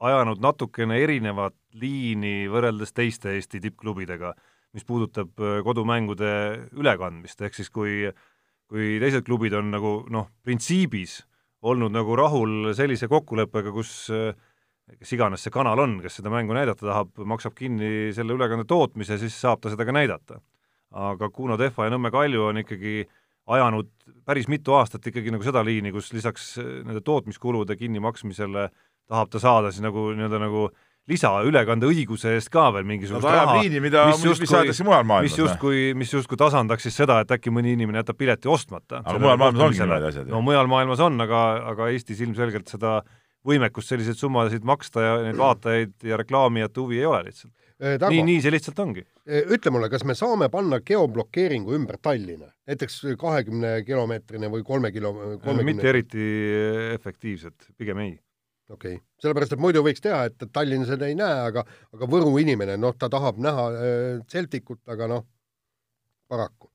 ajanud natukene erinevat liini võrreldes teiste Eesti tippklubidega, mis puudutab äh, kodumängude ülekandmist, ehk siis kui kui teised klubid on nagu noh, printsiibis olnud nagu rahul sellise kokkuleppega, kus äh, kes iganes see kanal on, kes seda mängu näidata tahab, maksab kinni selle ülekande tootmise, siis saab ta seda ka näidata. aga Kuno Tehva ja Nõmme Kalju on ikkagi ajanud päris mitu aastat ikkagi nagu seda liini, kus lisaks nende tootmiskulude kinnimaksmisele tahab ta saada siis nagu nii-öelda nagu lisaülekandeõiguse eest ka veel mingisugust no, raha, mis, mis, mis justkui, mis justkui tasandaks siis seda, et äkki mõni inimene jätab pileti ostmata. aga mujal maailmas ongi niimoodi asjad. no mujal maailmas on, aga, aga Eestis ilmselgelt seda äh, võimekust selliseid summasid maksta ja neid vaatajaid ja reklaamijate huvi ei ole lihtsalt. Nii, nii see lihtsalt ongi. Ütle mulle, kas me saame panna geoblokeeringu ümber Tallinna, näiteks kahekümne kilomeetrine või kolme kilo, kolmekümne mitte eriti efektiivselt, pigem ei. okei okay., sellepärast et muidu võiks teha, et Tallinn seda ei näe, aga, aga Võru inimene, noh, ta tahab näha äh, Celticut, aga noh, paraku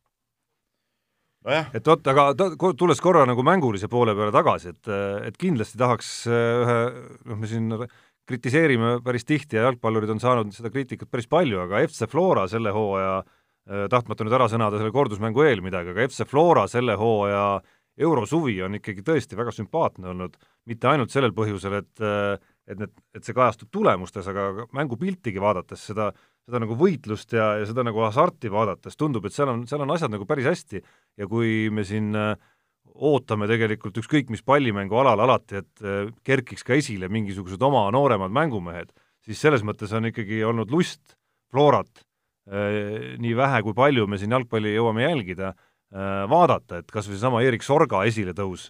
nojah. et vot, aga tulles korra nagu mängulise poole peale tagasi, et, et kindlasti tahaks äh, ühe, noh, me siin kritiseerime päris tihti ja jalgpallurid on saanud seda kriitikat päris palju, aga FC Flora selle hooaja, äh, tahtmata nüüd ära sõnada selle kordusmängu eel midagi, aga FC Flora selle hooaja eurosuvi on ikkagi tõesti väga sümpaatne olnud, mitte ainult sellel põhjusel, et äh, et need, et see kajastub tulemustes, aga mängupiltigi vaadates seda, seda nagu võitlust ja, ja seda nagu hasarti vaadates tundub, et seal on, seal on asjad nagu päris hästi. Ja kui me siin äh, ootame tegelikult ükskõik mis pallimängualal alati, et äh, kerkiks ka esile mingisugused oma nooremad mängumehed, siis selles mõttes on ikkagi olnud lust Florat äh, nii vähe kui palju me siin jalgpalli jõuame jälgida, vaadata, et kas või seesama Erik Sorga esiletõus,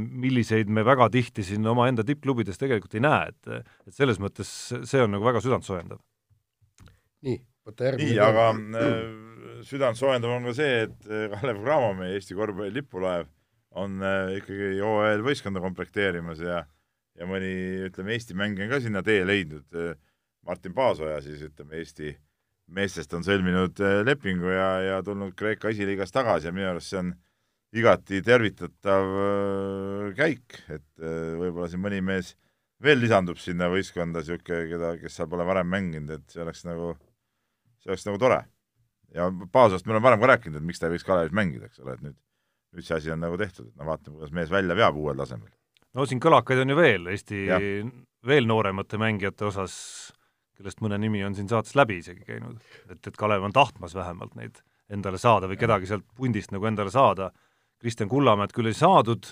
milliseid me väga tihti siin omaenda tippklubides tegelikult ei näe, et et selles mõttes see on nagu väga südantsoojendav nii, võta järgmine. nii, aga äh, südant soojendav on ka see, et äh, Kalev Cramo, meie Eesti korvpalli lipulaev, on äh, ikkagi hooajal võistkonda komplekteerimas ja ja mõni, ütleme, Eesti mängija on ka sinna tee leidnud. Martin Paasoja siis, ütleme, Eesti meestest on sõlminud lepingu ja, ja tulnud Kreeka esiliigas tagasi ja minu arust see on igati tervitatav käik, et võib-olla siin mõni mees veel lisandub sinna võistkonda niisugune, keda, kes seal pole varem mänginud, et see oleks nagu see oleks nagu tore. ja Paasast me oleme varem ka rääkinud, et miks ta ei võiks Kalevis mängida, eks ole, et nüüd, nüüd see asi on nagu tehtud, et no vaatame, kuidas mees välja veab uuel tasemel. no siin kõlakaid on ju veel Eesti ja. veel nooremate mängijate osas, kellest mõne nimi on siin saates läbi isegi käinud, et, et Kalev on tahtmas vähemalt neid endale saada või kedagi sealt pundist nagu endale saada. Kristjan Kullamäed küll ei saadud,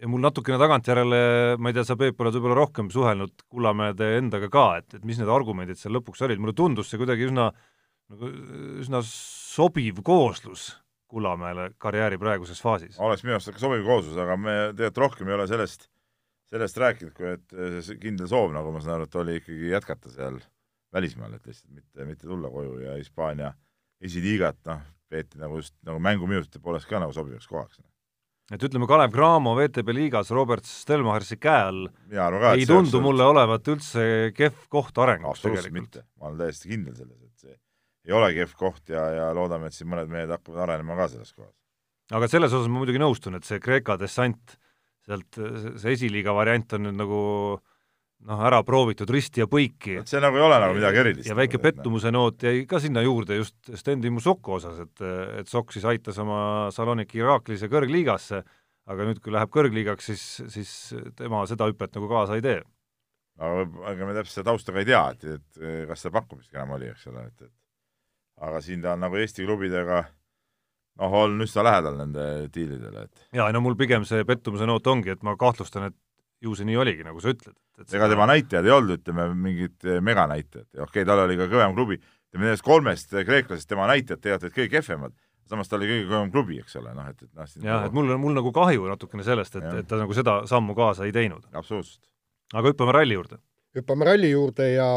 ja mul natukene tagantjärele, ma ei tea, sa, Peep, oled võib-olla rohkem suhelnud Kullamäede endaga ka, et, et mis need argumendid seal lõpuks olid, mulle tundus see kuidagi üsna nagu üsna sobiv kooslus Kullamäele karjääri praeguses faasis. oleks minu arust ka sobiv kooslus, aga me tegelikult rohkem ei ole sellest, sellest rääkinud, kui et see kindel soov, nagu ma saan aru, et oli ikkagi jätkata seal välismaal, et lihtsalt mitte, mitte tulla koju ja Hispaania esiliigat, noh, peeti nagu just nagu mänguminutite poolest ka nagu sobivaks kohaks et ütleme, Kalev Cramo VTB liigas Robert Stelmachersi käe all arvan ka, ei tundu mulle olevat üldse kehv koht arenguks absoluutselt mitte, ma olen täiesti kindel selles, et see ei ole kehv koht ja, ja loodame, et siin mõned mehed hakkavad arenema ka selles kohas. aga selles osas ma muidugi nõustun, et see Kreeka dessant, sealt see esiliiga variant on nüüd nagu noh, ära proovitud risti ja põiki. see nagu ei ole nagu midagi erilist. ja väike pettumuse noot jäi ka sinna juurde just Stendi Musoko osas, et, et Sokk siis aitas oma Saloniki Iraklise kõrgliigasse, aga nüüd, kui läheb kõrgliigaks, siis, siis tema seda hüpet nagu kaasa ei tee. aga ega me täpselt seda tausta ka ei tea, et, et kas seda pakkumist enam oli, eks ole, et, et aga siin ta on nagu Eesti klubidega noh, on üsna lähedal nende diilidele, et jaa, no mul pigem see pettumuse noot ongi, et ma kahtlustan, et ju see nii oligi, nagu sa ütled. ega tema näitajad ei olnud, ütleme, mingid meganäitajad, okei okay,, tal oli ka kõvem klubi, ütleme nendest kolmest kreeklasest tema näitajad tegelikult olid kõige kehvemad, samas ta oli kõige kõvem klubi, eks ole, noh et, et noh jah, et mul on, mul nagu kahju natukene sellest, et, et ta nagu seda sammu kaasa ei teinud. absoluutselt. aga hüppame ralli juurde. hüppame ralli juurde ja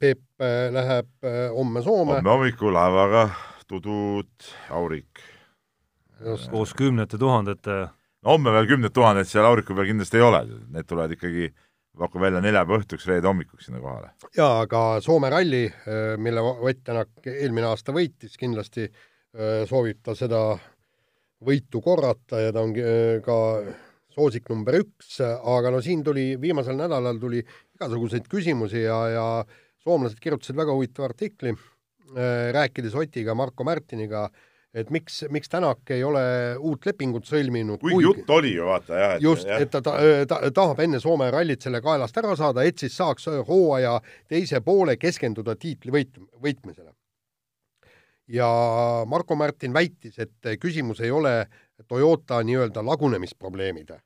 Peep äh, läheb äh, homme Soome. homme hommikul laevaga Tudut, Aurik. koos kümnete tuhandete no homme veel kümned tuhanded seal Auriku peal kindlasti ei ole, need tulevad ikkagi, pakun välja neljapäeva õhtuks, reede hommikuks sinna kohale. jaa, aga Soome ralli, äh, mille Ott Tänak eelmine aasta võitis, kindlasti soovib ta seda võitu korrata ja ta on ka soosik number üks, aga no siin tuli, viimasel nädalal tuli igasuguseid küsimusi ja, ja soomlased kirjutasid väga huvitava artikli, rääkides Otiga, Marko Märtiniga, et miks, miks Tänak ei ole uut lepingut sõlminud. kuigi jutt oli ju vaata jah. just, et ta, ta, ta tahab enne Soome rallit selle kaelast ära saada, et siis saaks hooaja teise poole keskenduda tiitli võit, võitmisele. ja Marko Märtin väitis, et küsimus ei ole Toyota nii-öelda lagunemisprobleemide,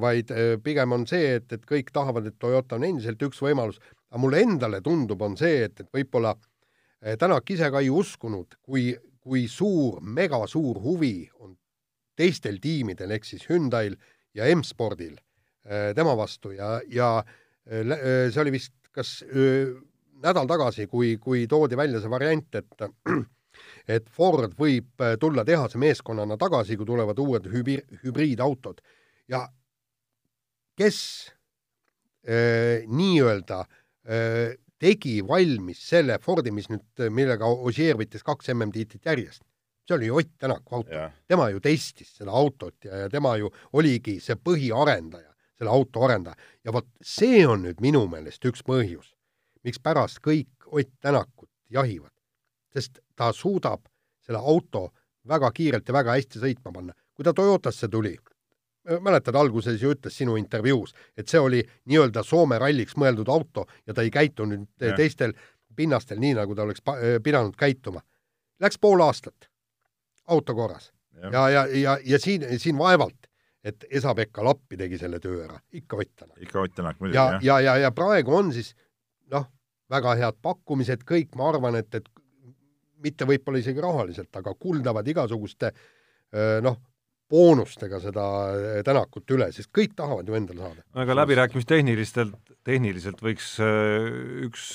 vaid pigem on see, et, et kõik tahavad, et Toyota on endiselt üks võimalus, aga mulle endale tundub, on see, et, et võib-olla Tänak ise ka ei uskunud, kui kui suur, megasuur huvi on teistel tiimidel ehk siis Hyundai'l ja M-spordil tema vastu ja, ja see oli vist kas öö, nädal tagasi, kui, kui toodi välja see variant, et *clears throat* et Ford võib tulla tehase meeskonnana tagasi, kui tulevad uued hübi-, hübriidautod. Ja kes nii-öelda tegi valmis selle Fordi, mis nüüd, millega Ogier võttis kaks MM-tiitlit järjest. see oli Ott Tänaku auto. tema ju testis seda autot ja, ja tema ju oligi see põhiarendaja, selle auto arendaja. ja vot see on nüüd minu meelest üks põhjus, mikspärast kõik Ott Tänakut jahivad. sest ta suudab selle auto väga kiirelt ja väga hästi sõitma panna. kui ta Toyotasse tuli, mäletad, alguses ju ütles sinu intervjuus, et see oli nii-öelda Soome ralliks mõeldud auto ja ta ei käitunud ja. teistel pinnastel nii, nagu ta oleks pidanud käituma. Läks pool aastat, auto korras. ja, ja, ja, ja, ja siin, siin vaevalt, et Esa-Pekka Lappi tegi selle töö ära, ikka Ott Tänak. ikka Ott Tänak muidugi, jah. ja, ja, ja, ja praegu on siis noh, väga head pakkumised, kõik, ma arvan, et, et mitte võib-olla isegi rahaliselt, aga kuldavad igasuguste noh, boonustega seda Tänakut üle, sest kõik tahavad ju endale saada. aga läbirääkimistehnilistelt, tehniliselt võiks üks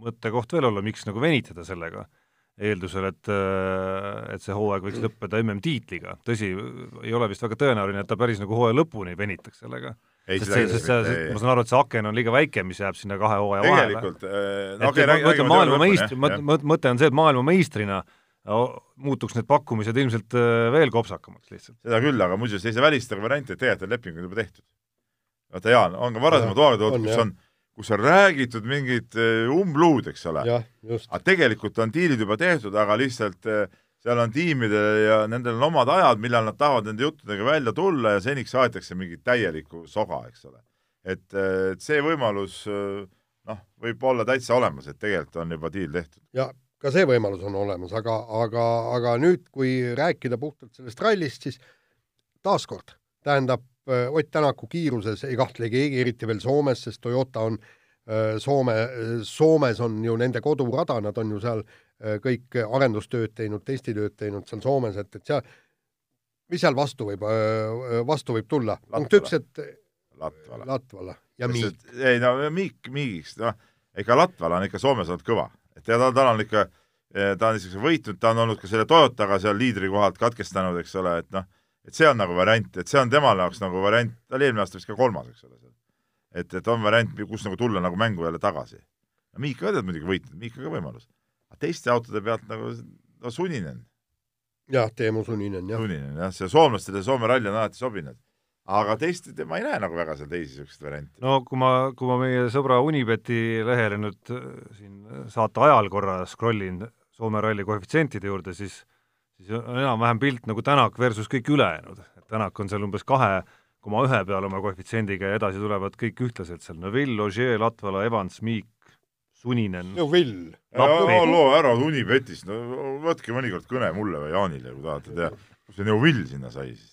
mõttekoht veel olla, miks nagu venitada sellega, eeldusel, et, et see hooaeg võiks lõppeda MM-tiitliga. tõsi, ei ole vist väga tõenäoline, et ta päris nagu hooaja lõpuni venitaks sellega. sest see, sest see, ma saan aru, et see aken on liiga väike, mis jääb sinna kahe hooaja vahele. tegelikult äh,, okay, ma mõtlen maailmameistri, mõte on see, et maailmameistrina muutuks need pakkumised ilmselt veel kopsakamaks lihtsalt. seda küll, aga muuseas ei saa välistada varianti, et tegelikult on lepingud juba tehtud. vaata Jaan, on ka varasemad hooajad olnud, kus on, kus on räägitud mingit umbluud, eks ole. aga tegelikult on diilid juba tehtud, aga lihtsalt seal on tiimidel ja nendel on omad ajad, millal nad tahavad nende juttudega välja tulla ja seniks aetakse mingit täielikku soga, eks ole. et, et see võimalus noh, võib olla täitsa olemas, et tegelikult on juba diil tehtud. ja ka see võimalus on olemas, aga, aga, aga nüüd, kui rääkida puhtalt sellest rallist, siis taaskord tähendab Ott Tänaku kiiruses ei kahtle keegi, eriti veel Soomes, sest Toyota on Soome, Soomes on ju nende kodurada, nad on ju seal kõik arendustööd teinud, testitööd teinud seal Soomes, et, et seal, mis seal vastu võib, vastu võib tulla? punkt üks, et Latvala. Latvala ja Miik. ei no Miik, Miigiks, noh, ega Latvala on ikka Soomes olnud kõva et ja ta, tal on ikka, ta on niisuguse võitnud, ta on olnud ka selle Toyotaga seal liidri kohalt katkestanud, eks ole, et noh, et see on nagu variant, et see on temale jaoks nagu variant, ta oli eelmine aasta vist ka kolmas, eks ole. et, et on variant, kus nagu tulla nagu mängu jälle tagasi. Miika ka tead muidugi võitnud, Miika ka võimalus. teiste autode pealt nagu no Suninen. jah, Teemu Suninen, jah. Suninen, jah, see soomlastele Soome ralli on alati sobinud aga teist, ma ei näe nagu väga seal teisi niisuguseid variante. no kui ma, kui ma meie sõbra Unibeti lehele nüüd äh, siin saate ajal korra scroll in Soome ralli koefitsientide juurde, siis siis on enam-vähem pilt nagu Tänak versus kõik ülejäänud. et Tänak on seal umbes kahe koma ühe peal oma koefitsiendiga ja edasi tulevad kõik ühtlaselt seal, Neville, Ogier, Latvala, Evans, Miik, Suninen. Neville. loo ära Unibetist, no võtke mõnikord kõne mulle või Jaanile, kui tahate teha, kus see Neville sinna sai siis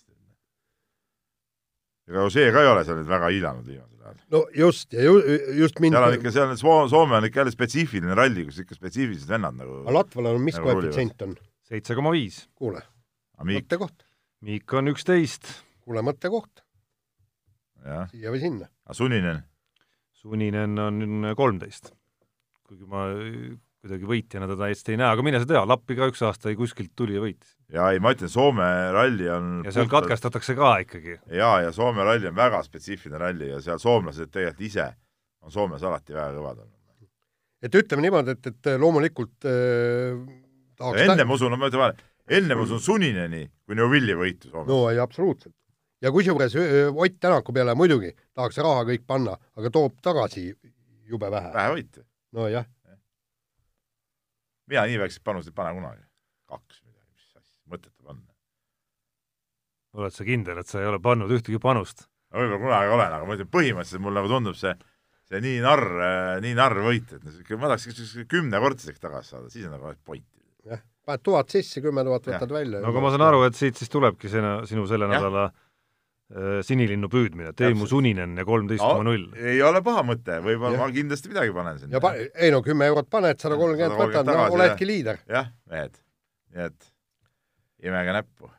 ega Ožee ka ei ole seal nüüd väga hiilanud viimasel ajal. no just, ja ju, just mind seal on ikka, seal on Soome on ikka jälle spetsiifiline ralli, kus ikka spetsiifilised vennad nagu aga Latvalal on mis nagu koefitsient on? seitse koma viis. kuule, mõttekoht. Miik on üksteist. kuule, mõttekoht. siia või sinna. aga Suninen? Suninen on kolmteist. kuigi ma kuidagi võitjana teda hästi ei näe, aga mine sa tea, Lappi ka üks aasta kuskilt tuli ja võitis. ja ei, ma ütlen, Soome ralli on ja seal puhtalt... katkestatakse ka ikkagi. jaa, ja Soome ralli on väga spetsiifiline ralli ja seal soomlased tegelikult ise on Soomes alati väga kõvad olnud. et ütleme niimoodi, et, et loomulikult äh, tahaks enne ma usun, ma ütlen vahele, enne ma usun Sunineni kui Neuvilli võitu Soomes. no ei, absoluutselt. ja kusjuures Ott Tänaku peale muidugi tahaks raha kõik panna, aga toob tagasi jube vähe. vähe võite. nojah mina nii väikseid panuseid ei pane kunagi. kaks midagi, mis asja, mõttetu panna. oled sa kindel, et sa ei ole pannud ühtegi panust? no võib-olla kunagi olen, aga ma ütlen, põhimõtteliselt mulle nagu tundub see, see nii narr, nii narr võit, et ma tahaks kümnekordseks tagasi saada, siis on nagu pointi. jah, paned tuhat sisse, kümme tuhat võtad välja. no aga ma saan aru, et siit siis tulebki see, sinu selle ja. nädala sinilinnu püüdmine, Teemu Suninen ja kolmteist koma null. ei ole paha mõte, võib-olla ma kindlasti midagi panen sinna. ja pa-, ei no kümme eurot paned, sada kolmkümmend võtad, no oledki liider. jah, mehed, nii et imege näppu.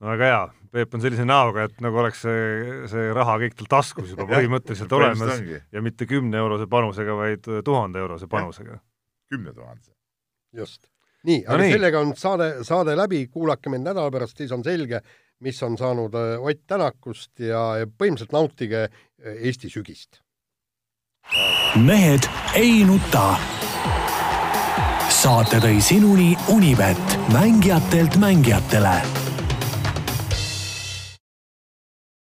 no väga hea, Peep on sellise näoga, et nagu oleks see, see raha kõik tal taskus juba *laughs* põhimõtteliselt olemas ja mitte kümne-eurose panusega, vaid tuhande eurose panusega. kümne tuhande. just. nii, aga no nii. sellega on saade, saade läbi, kuulake meid nädala pärast, siis on selge, mis on saanud äh, Ott Tänakust ja põhimõtteliselt nautige äh, Eesti sügist. mehed ei nuta. saate tõi sinuni Unibet, mängijatelt mängijatele